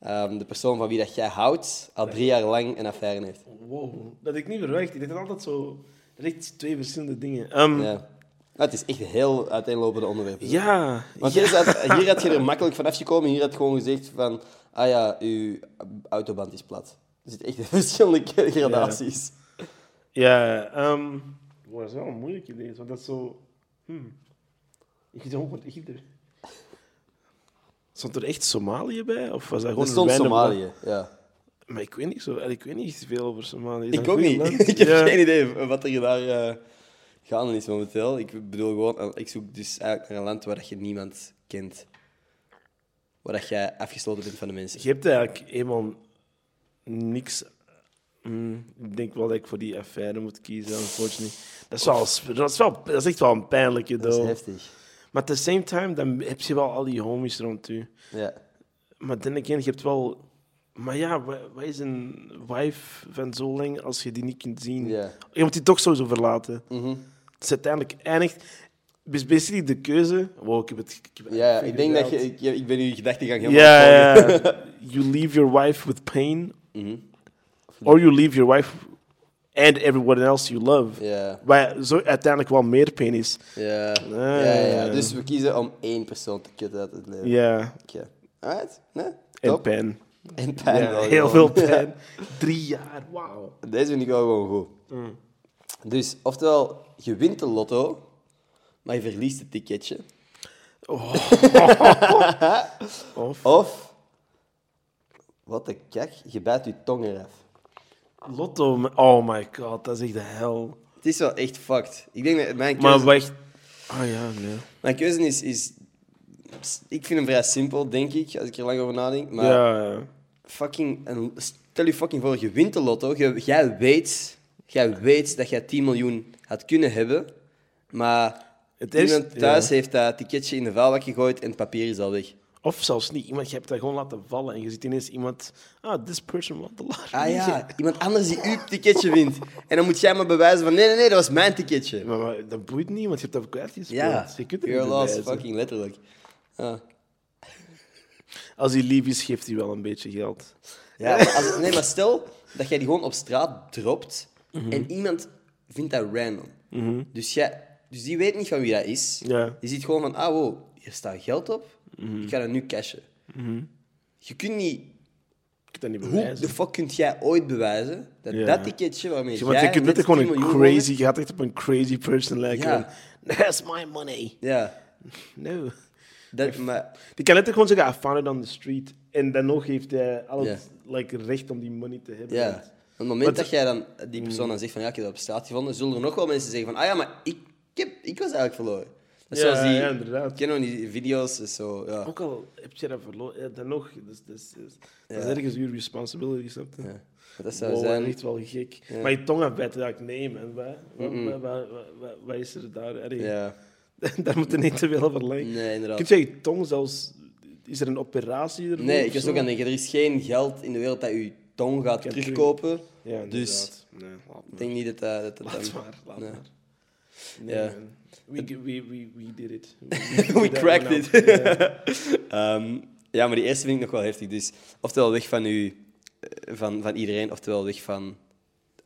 ehm, de persoon van wie dat jij houdt al drie jaar lang een affaire heeft.
Wow. Dat had ik niet verwacht. Ik dacht dat altijd zo... Dat is echt twee verschillende dingen. Ehm, ja.
Ja. Het is echt heel uiteenlopende onderwerpen.
Ja.
Want hier, is hier had je er makkelijk van afgekomen. Hier had je gewoon gezegd van... Ah ja, uw autoband is plat. Er zitten echt *laughs* verschillende gradaties.
Ja, ehm wow, dat is wel een moeilijk idee, want dat is zo... Hmm. Ik denk wat ik er... Stond er echt Somalië bij? Of was dat gewoon
Er stond
een
Somalië, ja.
Maar ik weet niet zo... Ik weet niet veel over Somalië.
Ik ook niet.
land? *laughs*
ik heb
Ja.
geen idee wat er daar eh, gaande is momenteel. Ik bedoel gewoon... eh, Ik zoek dus eigenlijk naar een land waar dat je niemand kent. Waar dat jij afgesloten bent van de mensen.
Je hebt eigenlijk helemaal niks... Hmm, ik denk wel dat ik voor die affaire moet kiezen, unfortunately. Dat is, wel, dat is, wel, dat is echt wel een pijnlijke
Dat is heftig.
Maar at the same time, dan heb je wel al die homies rond je.
Ja.
Maar dan again, je hebt wel... Maar ja, wa- wat is een wife van zo lang als je die niet kunt zien?
Ja.
Je moet die toch sowieso verlaten.
Mhm.
Het is uiteindelijk eindigt... Dus basically de keuze... Wow, ik heb het... Ik, heb
Ja, ik denk dat je... Ik, ik ben uw gedachtegang helemaal
Ja,
volgen.
ja. you leave your wife with pain,
Mhm.
Or you leave your wife and everyone else you love.
Ja.
Waar zo uiteindelijk wel meer pain is.
Ja.
Ah.
ja, ja. Dus we kiezen om één persoon te kutten uit het leven.
Ja,
Oké. Alright. Nee?
en
Top.
pijn.
En pijn
Ja,
wel
heel
gewoon.
veel *laughs* pijn. Drie jaar, wauw.
Deze vind ik wel gewoon goed.
Mm.
Dus, oftewel, je wint de lotto, maar je verliest het ticketje. *laughs*
Of
Of, wat de kak, je bijt je tong eraf.
Lotto, oh my god, dat is echt de hel.
Het is wel echt fucked. Ik denk dat mijn
Maar
keuze,
wacht. Ah ja, nee.
mijn keuze is, is... Ik vind hem vrij simpel, denk ik, als ik er lang over nadenk. Maar
Ja, ja.
fucking... een- stel je fucking voor, je wint de lotto. Je, jij, weet, jij weet dat jij 10 miljoen had kunnen hebben, maar
Het is-
iemand thuis
ja.
heeft dat ticketje in de vuilbak gegooid en het papier is al weg.
Of zelfs niet. Iemand, je hebt dat gewoon laten vallen en je ziet ineens iemand... Ah, this person won the lottery.
Ah ja, *laughs* iemand anders die uw ticketje wint. En dan moet jij maar bewijzen van nee, nee, nee, dat was mijn ticketje.
Maar, maar dat boeit niet, want je hebt dat kwijtgespeeld.
Ja,
je kunt het
your
niet
loss,
bewijzen.
fucking letterlijk. Ja, *laughs*
Als hij lief is, geeft hij wel een beetje geld.
ja maar als, nee, maar stel dat jij die gewoon op straat dropt
Mhm.
en iemand vindt dat random. dus, jij, dus die weet niet van wie dat is.
Ja.
Die ziet gewoon van, ah wow, hier staat geld op,
Mhm.
ik ga dat nu cashen. Je kunt niet...
Ik kan dat niet
Hoe
bewijzen.
de fuck kunt jij ooit bewijzen dat
Ja.
dat ticketje waarmee
want
jij
je kunt
net
gewoon
10
een crazy... Je gaat echt op een crazy person lijken.
Ja.
van, *laughs* That's my money.
Ja,
No.
dat, maar...
Die kan net gewoon zeggen, I found it on the street. En dan nog heeft hij al
Ja.
het like, recht om die money te hebben.
Ja. Op het moment dat jij dan die persoon dan zegt van ja, ik heb dat op straat gevonden, zullen er nog wel mensen zeggen van ah ja, maar ik, ik, heb, ik was eigenlijk verloren. Dat is
Ja,
zoals die...
ja, inderdaad.
Ik ken nog die video's, is zo... Ja.
Ook al heb je dat verloren, ja, dan nog. Dus, dus, dus, Dat is ergens uw responsibility, snap je?
Ja. Maar Dat zou
Wow,
zijn...
echt wel gek.
Ja.
Maar je tong afbijten, dat ik nee, man. Wat, wat,
Mm-mm.
wat, wat, wat, wat- wat is er daar? Allee,
Ja. *laughs*
daar moet je niet te veel over lijken.
Nee, inderdaad.
Kun je je tong zelfs... Is er een operatie ervoor?
Nee, ik was ook aan denken, er is geen geld in de wereld dat je tong gaat terugkopen.
Ja,
Dus-
inderdaad. Nee, laat
Ik denk niet dat dat... dat, dat
Laat
dan-
maar, laat
Nee.
maar. Nee,
Ja.
man. We, we, we, we did it. *laughs*
We cracked it. *laughs*
Ja.
Ehm, ja, maar die eerste vind ik nog wel heftig. Dus oftewel weg van u, eh, van, van iedereen, oftewel weg van...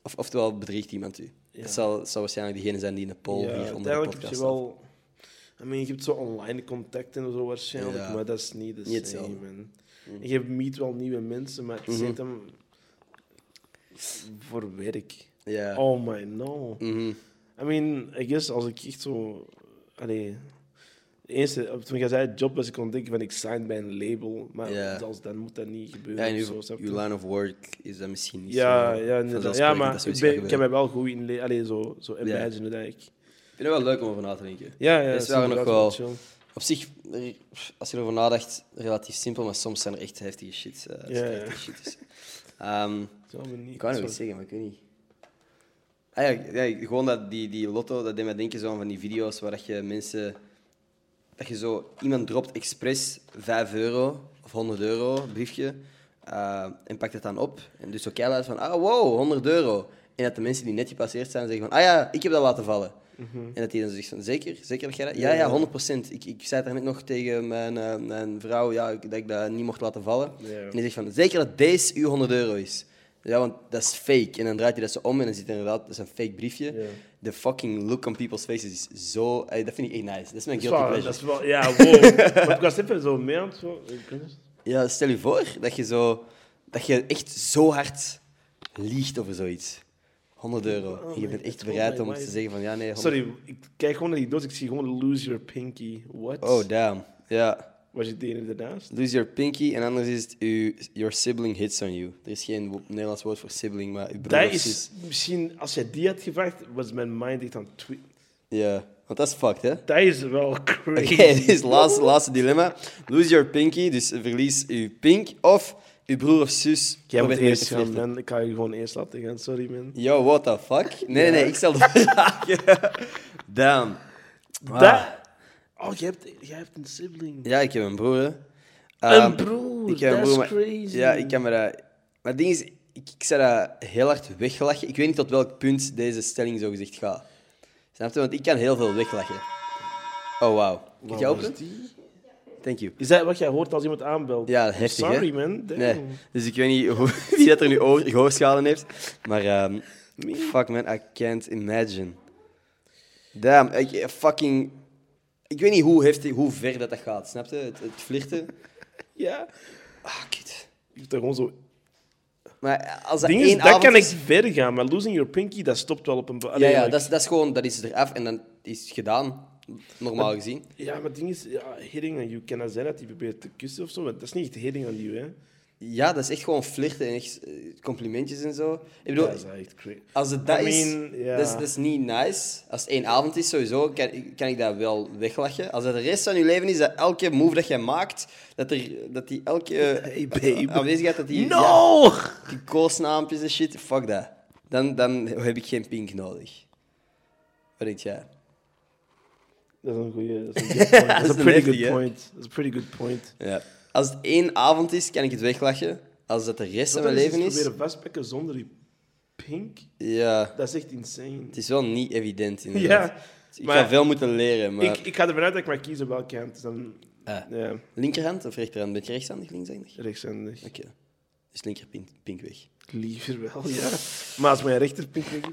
Of, oftewel bedriegt iemand u.
Ja.
Dat zal, zal waarschijnlijk degene zijn die in de poll
Ja,
hier onder de
uiteindelijk heb
podcast
je wel... I mean, je hebt zo online contacten en zo waarschijnlijk,
Ja.
maar dat is niet de
Niet
same. En je meet wel nieuwe mensen, maar je
Mhm.
hem voor werk. Oh my no.
Mhm.
I mean, I guess als ik echt zo... Allee, de eerste, toen jij zei job, was ik kon denken van ik sign bij een label, maar
Ja.
zelfs dan moet dat niet gebeuren.
Ja,
of zo, je?
line of work is dat misschien niet
ja,
zo
ja, ja, maar ik, ben, ik heb mij wel goed in... le- Allee, zo, zo imagine dat ik...
Ik vind het wel leuk om over na te denken.
Ja, ja, is
waren nog wel-
chill.
Op zich, als je erover nadacht, relatief simpel, maar soms zijn er echt heftige shit. heftige shit is. Ehm,
niet-
ik wou nog iets zeggen, maar ik weet niet. Ah ja, ja, gewoon dat, die, die lotto, dat deed mij denken zo aan van die video's waar dat je mensen... Dat je zo... Iemand dropt expres 5 euro of 100 euro, briefje, eh, en pakt het dan op. En dus zo keihard van, ah wow, 100 euro. En dat de mensen die net gepasseerd zijn zeggen van, ah ja, ik heb dat laten vallen. En dat hij dan zegt van, zeker? Zeker dat jij dat? Ja,
Mhm. Ja,
ja,
ja.
100%. Ik, ik zei het net nog tegen mijn, eh, mijn vrouw ja, dat ik dat niet mocht laten vallen. En die zegt van, zeker dat deze uw 100 euro is. Ja, want dat is fake. En dan draait hij dat zo om en dan zit er inderdaad, dat is een fake briefje. De fucking look on people's faces is zo... dat vind ik echt nice. Dat is mijn guilty pleasure.
dat is wel, ja, wow. *laughs* ik was even zo mee aan het... zo-
Ja, stel je voor dat je, zo, dat je echt zo hard liegt over zoiets. 100 euro.
Oh
en je bent echt
God,
bereid om te zeggen van ja, nee. 100
Sorry, ik kijk gewoon naar die doos. Ik zie gewoon lose your pinky. What?
Oh, damn. Ja.
Was je die ernaast?
Lose your pinky en anders is het uw, your sibling hits on you. Er is geen wo- Nederlands woord voor sibling, maar uw broer
Dat is misschien, als je die had gevraagd, was mijn mind echt aan het tweeten.
Ja, want dat is fucked, hè?
Dat is wel
Oké, *laughs*
crazy.
dit is het laatste, laatste dilemma. Lose your pinky, dus verlies uw pink, of uw broer of zus.
Jij moet eerst gaan, man. Ik ga je gewoon eerst laten gaan. Sorry, man.
Yo, what the fuck? Nee, nee, nee, ik stel de *laughs* vraag. *laughs* Damn.
Dat... Oh, jij hebt, jij hebt een sibling.
Ja, ik heb een broer. hè.
Een
Ehm,
broer,
Ik heb een
that's
broer, maar-
crazy.
Ja, ik kan me dat... Maar het ding is, ik, ik zou dat heel hard weglachen. Ik weet niet tot welk punt deze stelling zo gezegd gaat. Snap je? Want ik kan heel veel weglachen. Oh, wauw. Kun je
Wat
open? Thank you.
Is dat wat jij hoort als iemand aanbelt?
Ja, heftig, hè?
Sorry, man. Damn.
Nee, dus ik weet niet hoe, *laughs* wie dat er nu oor, gehoorschalen heeft. Maar ehm, fuck man, I can't imagine. Damn, ik, fucking... Ik weet niet hoe, heftig, hoe ver dat, dat gaat, snap je? Het, het flirten. *laughs*
Ja.
Ah, kut.
Je hebt er gewoon zo...
Maar als dat
Ding
één
is, dat
avond
kan ik
is-
ver gaan, maar losing your pinky, dat stopt wel op een...
Ja,
Allee,
ja dat, is, dat is gewoon... Dat is eraf en dan is het gedaan. Normaal gezien.
Ja, maar het ding is, ja, hitting on you kan dat zijn dat hij probeert te kussen of zo, maar dat is niet echt hitting on you, hè.
Ja, dat is echt gewoon flirten en echt eh, complimentjes en zo. Ik bedoel,
dat is echt crazy.
Als het dat
I
is,
mean, ja.
dat is, dat is niet nice. Als het één avond is, sowieso, kan, kan ik dat wel weglachen. Als het de rest van je leven is, dat elke move dat jij maakt, dat, er, dat die elke *laughs*
Hey, babe.
aanwezigheid, dat die, ja,
No!
die koosnaampjes en shit, fuck dat. Dan, dan heb ik geen pink nodig. Wat denk jij?
Dat is een goeie... Dat is een, *laughs* pretty good point. Dat is een pretty good point.
Ja. Als het één avond is, kan ik het weglachen. Als dat de rest van mijn
dan
leven is,
proberen vastpakken zonder die pink,
ja,
dat is echt insane.
het is wel niet evident. Inderdaad.
Ja,
ik
maar-
ga veel moeten leren, maar...
ik, ik ga ervan uit dat ik maar kies op welke hand. Dus dan,
Ah.
ja,
Linkerhand of rechterhand? Ben je rechtshandig, linkshandig?
rechtshandig.
Oké. Dus linker pink, weg.
Liever wel, ja. Maar als mijn rechterpink weg is-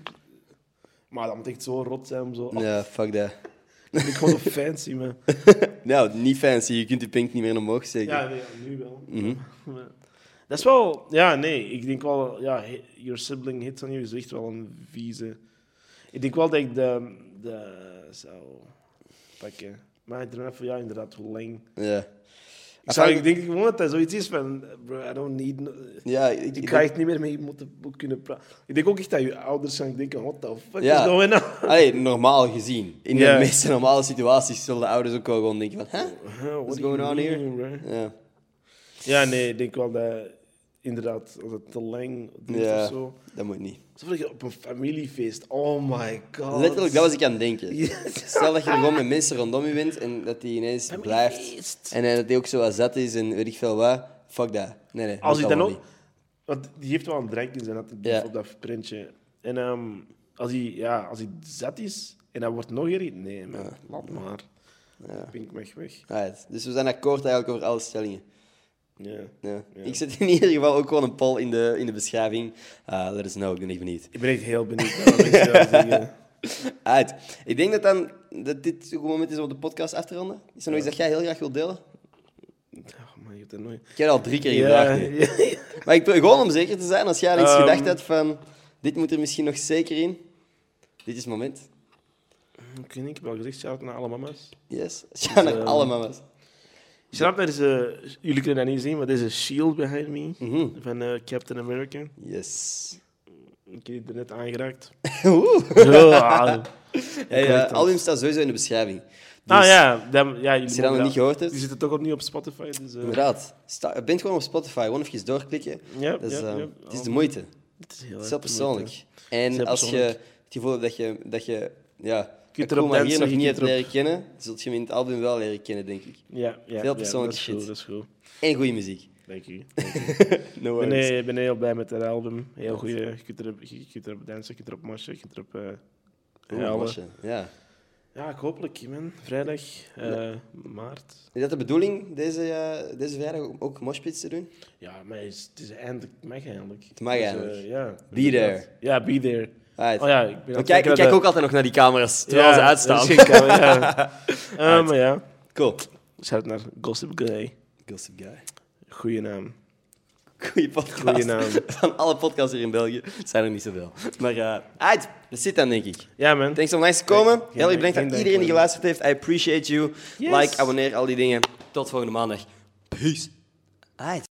Maar dat moet echt zo rot zijn om zo...
Ja, fuck dat.
Ik ben gewoon zo fancy, man. *laughs*
Nou, niet fancy. Je kunt je pink niet meer omhoog steken.
Ja, nee, nu wel.
Mhm.
Dat is wel... Ja, nee. Ik denk wel... Ja, your sibling hits on you is echt wel een vieze... Ik denk wel dat ik de... de zou pakken. Maar ik. Ja, inderdaad, hoe lang...
Ja.
Ik zou ik denk gewoon dat dat zoiets is van, bro, I don't need... no-
Ja, ik,
ga echt niet meer mee moeten kunnen praten. Ik denk ook echt dat je ouders gaan denken, what the fuck
Ja.
is going on? *laughs*
Allee, normaal gezien. In de meeste normale situaties zullen de ouders ook wel gewoon denken van... Hè?
Huh, what
What's going on here?
mean?
Ja.
Ja, nee, ik denk wel dat inderdaad, als het te lang duurt
Ja.
of zo.
Dat moet niet.
Zo dat je op een familiefeest, oh my god.
Letterlijk, dat was ik aan het denken. Stel dat je gewoon met mensen rondom je bent en dat die ineens blijft. En dat die ook zo wat zat is en weet ik veel wat. Fuck dat. Nee, nee.
Als hij dan ook... Want die heeft wel een drank in zijn hand,
Ja.
op dat printje. En ehm, als, hij, ja, als hij zat is en hij wordt nog ergens... Nee, man, laat maar.
Ja.
Pink weg, weg.
Dus we zijn akkoord eigenlijk over alle stellingen.
Ja.
Ja.
Ja.
Ik zet in ieder geval ook gewoon een poll in de, in de beschrijving. Uh, let us know, ik ben echt benieuwd.
Ik ben echt heel benieuwd naar.
Alright. *laughs* Ik denk dat, dan, dat dit een goed moment is om de podcast af te ronden. Is er nog iets dat jij heel graag wilt delen?
Oh, man, je hebt er nooit...
Ik heb al drie keer
Ja,
gevraagd nu. *laughs*
ja.
Maar ik, gewoon om zeker te zijn, als jij aan iets
Ehm.
gedacht hebt van... Dit moet er misschien nog zeker in. Dit is het moment.
Ik weet niet, ik heb al gezegd, shout naar alle mama's.
Yes. Shout naar
ehm,
alle mama's.
Shout naar deze... Jullie kunnen dat niet zien, maar deze shield behind me.
Mhm.
Van eh, Captain America.
Yes.
Ik heb die er net aangeraakt. *laughs*
Oeh. *laughs*
Ja.
Eh,
het.
album staat sowieso in de beschrijving.
Ah
Dus
ja, dan, ja jullie
Als je dat nog niet gehoord hebt,
Die zitten toch ook niet op Spotify. Dus, eh,
inderdaad. Sta, je bent gewoon op Spotify. Gewoon even doorklikken.
Ja,
Dat is,
ja,
eh,
ja.
Het is de moeite.
Het is heel,
Het is
erg
heel persoonlijk. En
Zeer
als je
persoonlijk.
het gevoel hebt dat je, dat je ja,
kunt
Akuma
erop
hier nog niet hebt leren kennen, zult je hem in het album wel leren kennen, denk ik.
Ja, ja,
Veel
ja,
persoonlijke
dat is
shit.
Goed, dat is goed.
En goede muziek. *laughs*
Dank u.
No
Ik ben, eh, ben heel blij met het album. Heel goed. Je kunt erop, je kunt erop dansen, je kunt erop marchen, je kunt erop eh
Oeh,
huilen.
mosje. Ja.
Ja, ik hopelijk, man. Vrijdag, eh, maart.
Is dat de bedoeling, deze, eh, deze vrijdag ook- moshpits te doen?
Ja, maar het is, het is eindelijk, het mag eindelijk.
Het mag
Dus, eh, ja.
Be there.
Ja, be there. Oh ja, ik ben
kijk, ik kijk ook altijd nog naar die camera's, terwijl ze uitstaan.
camera, ja. *laughs* Eh, maar ja,
Cool.
shout naar Gossip Guy.
Gossip Guy.
Goeie naam.
Goeie podcast.
Goeie naam. *laughs*
Van alle podcasts hier in België zijn er niet zoveel. Maar uh, uit, dat zit dan, denk ik.
Ja, man.
Thanks om langs te komen. Heel erg bedankt aan iedereen die geluisterd heeft. I appreciate you.
Yes.
Like, abonneer, al die dingen. Tot volgende maandag. Peace. Uit.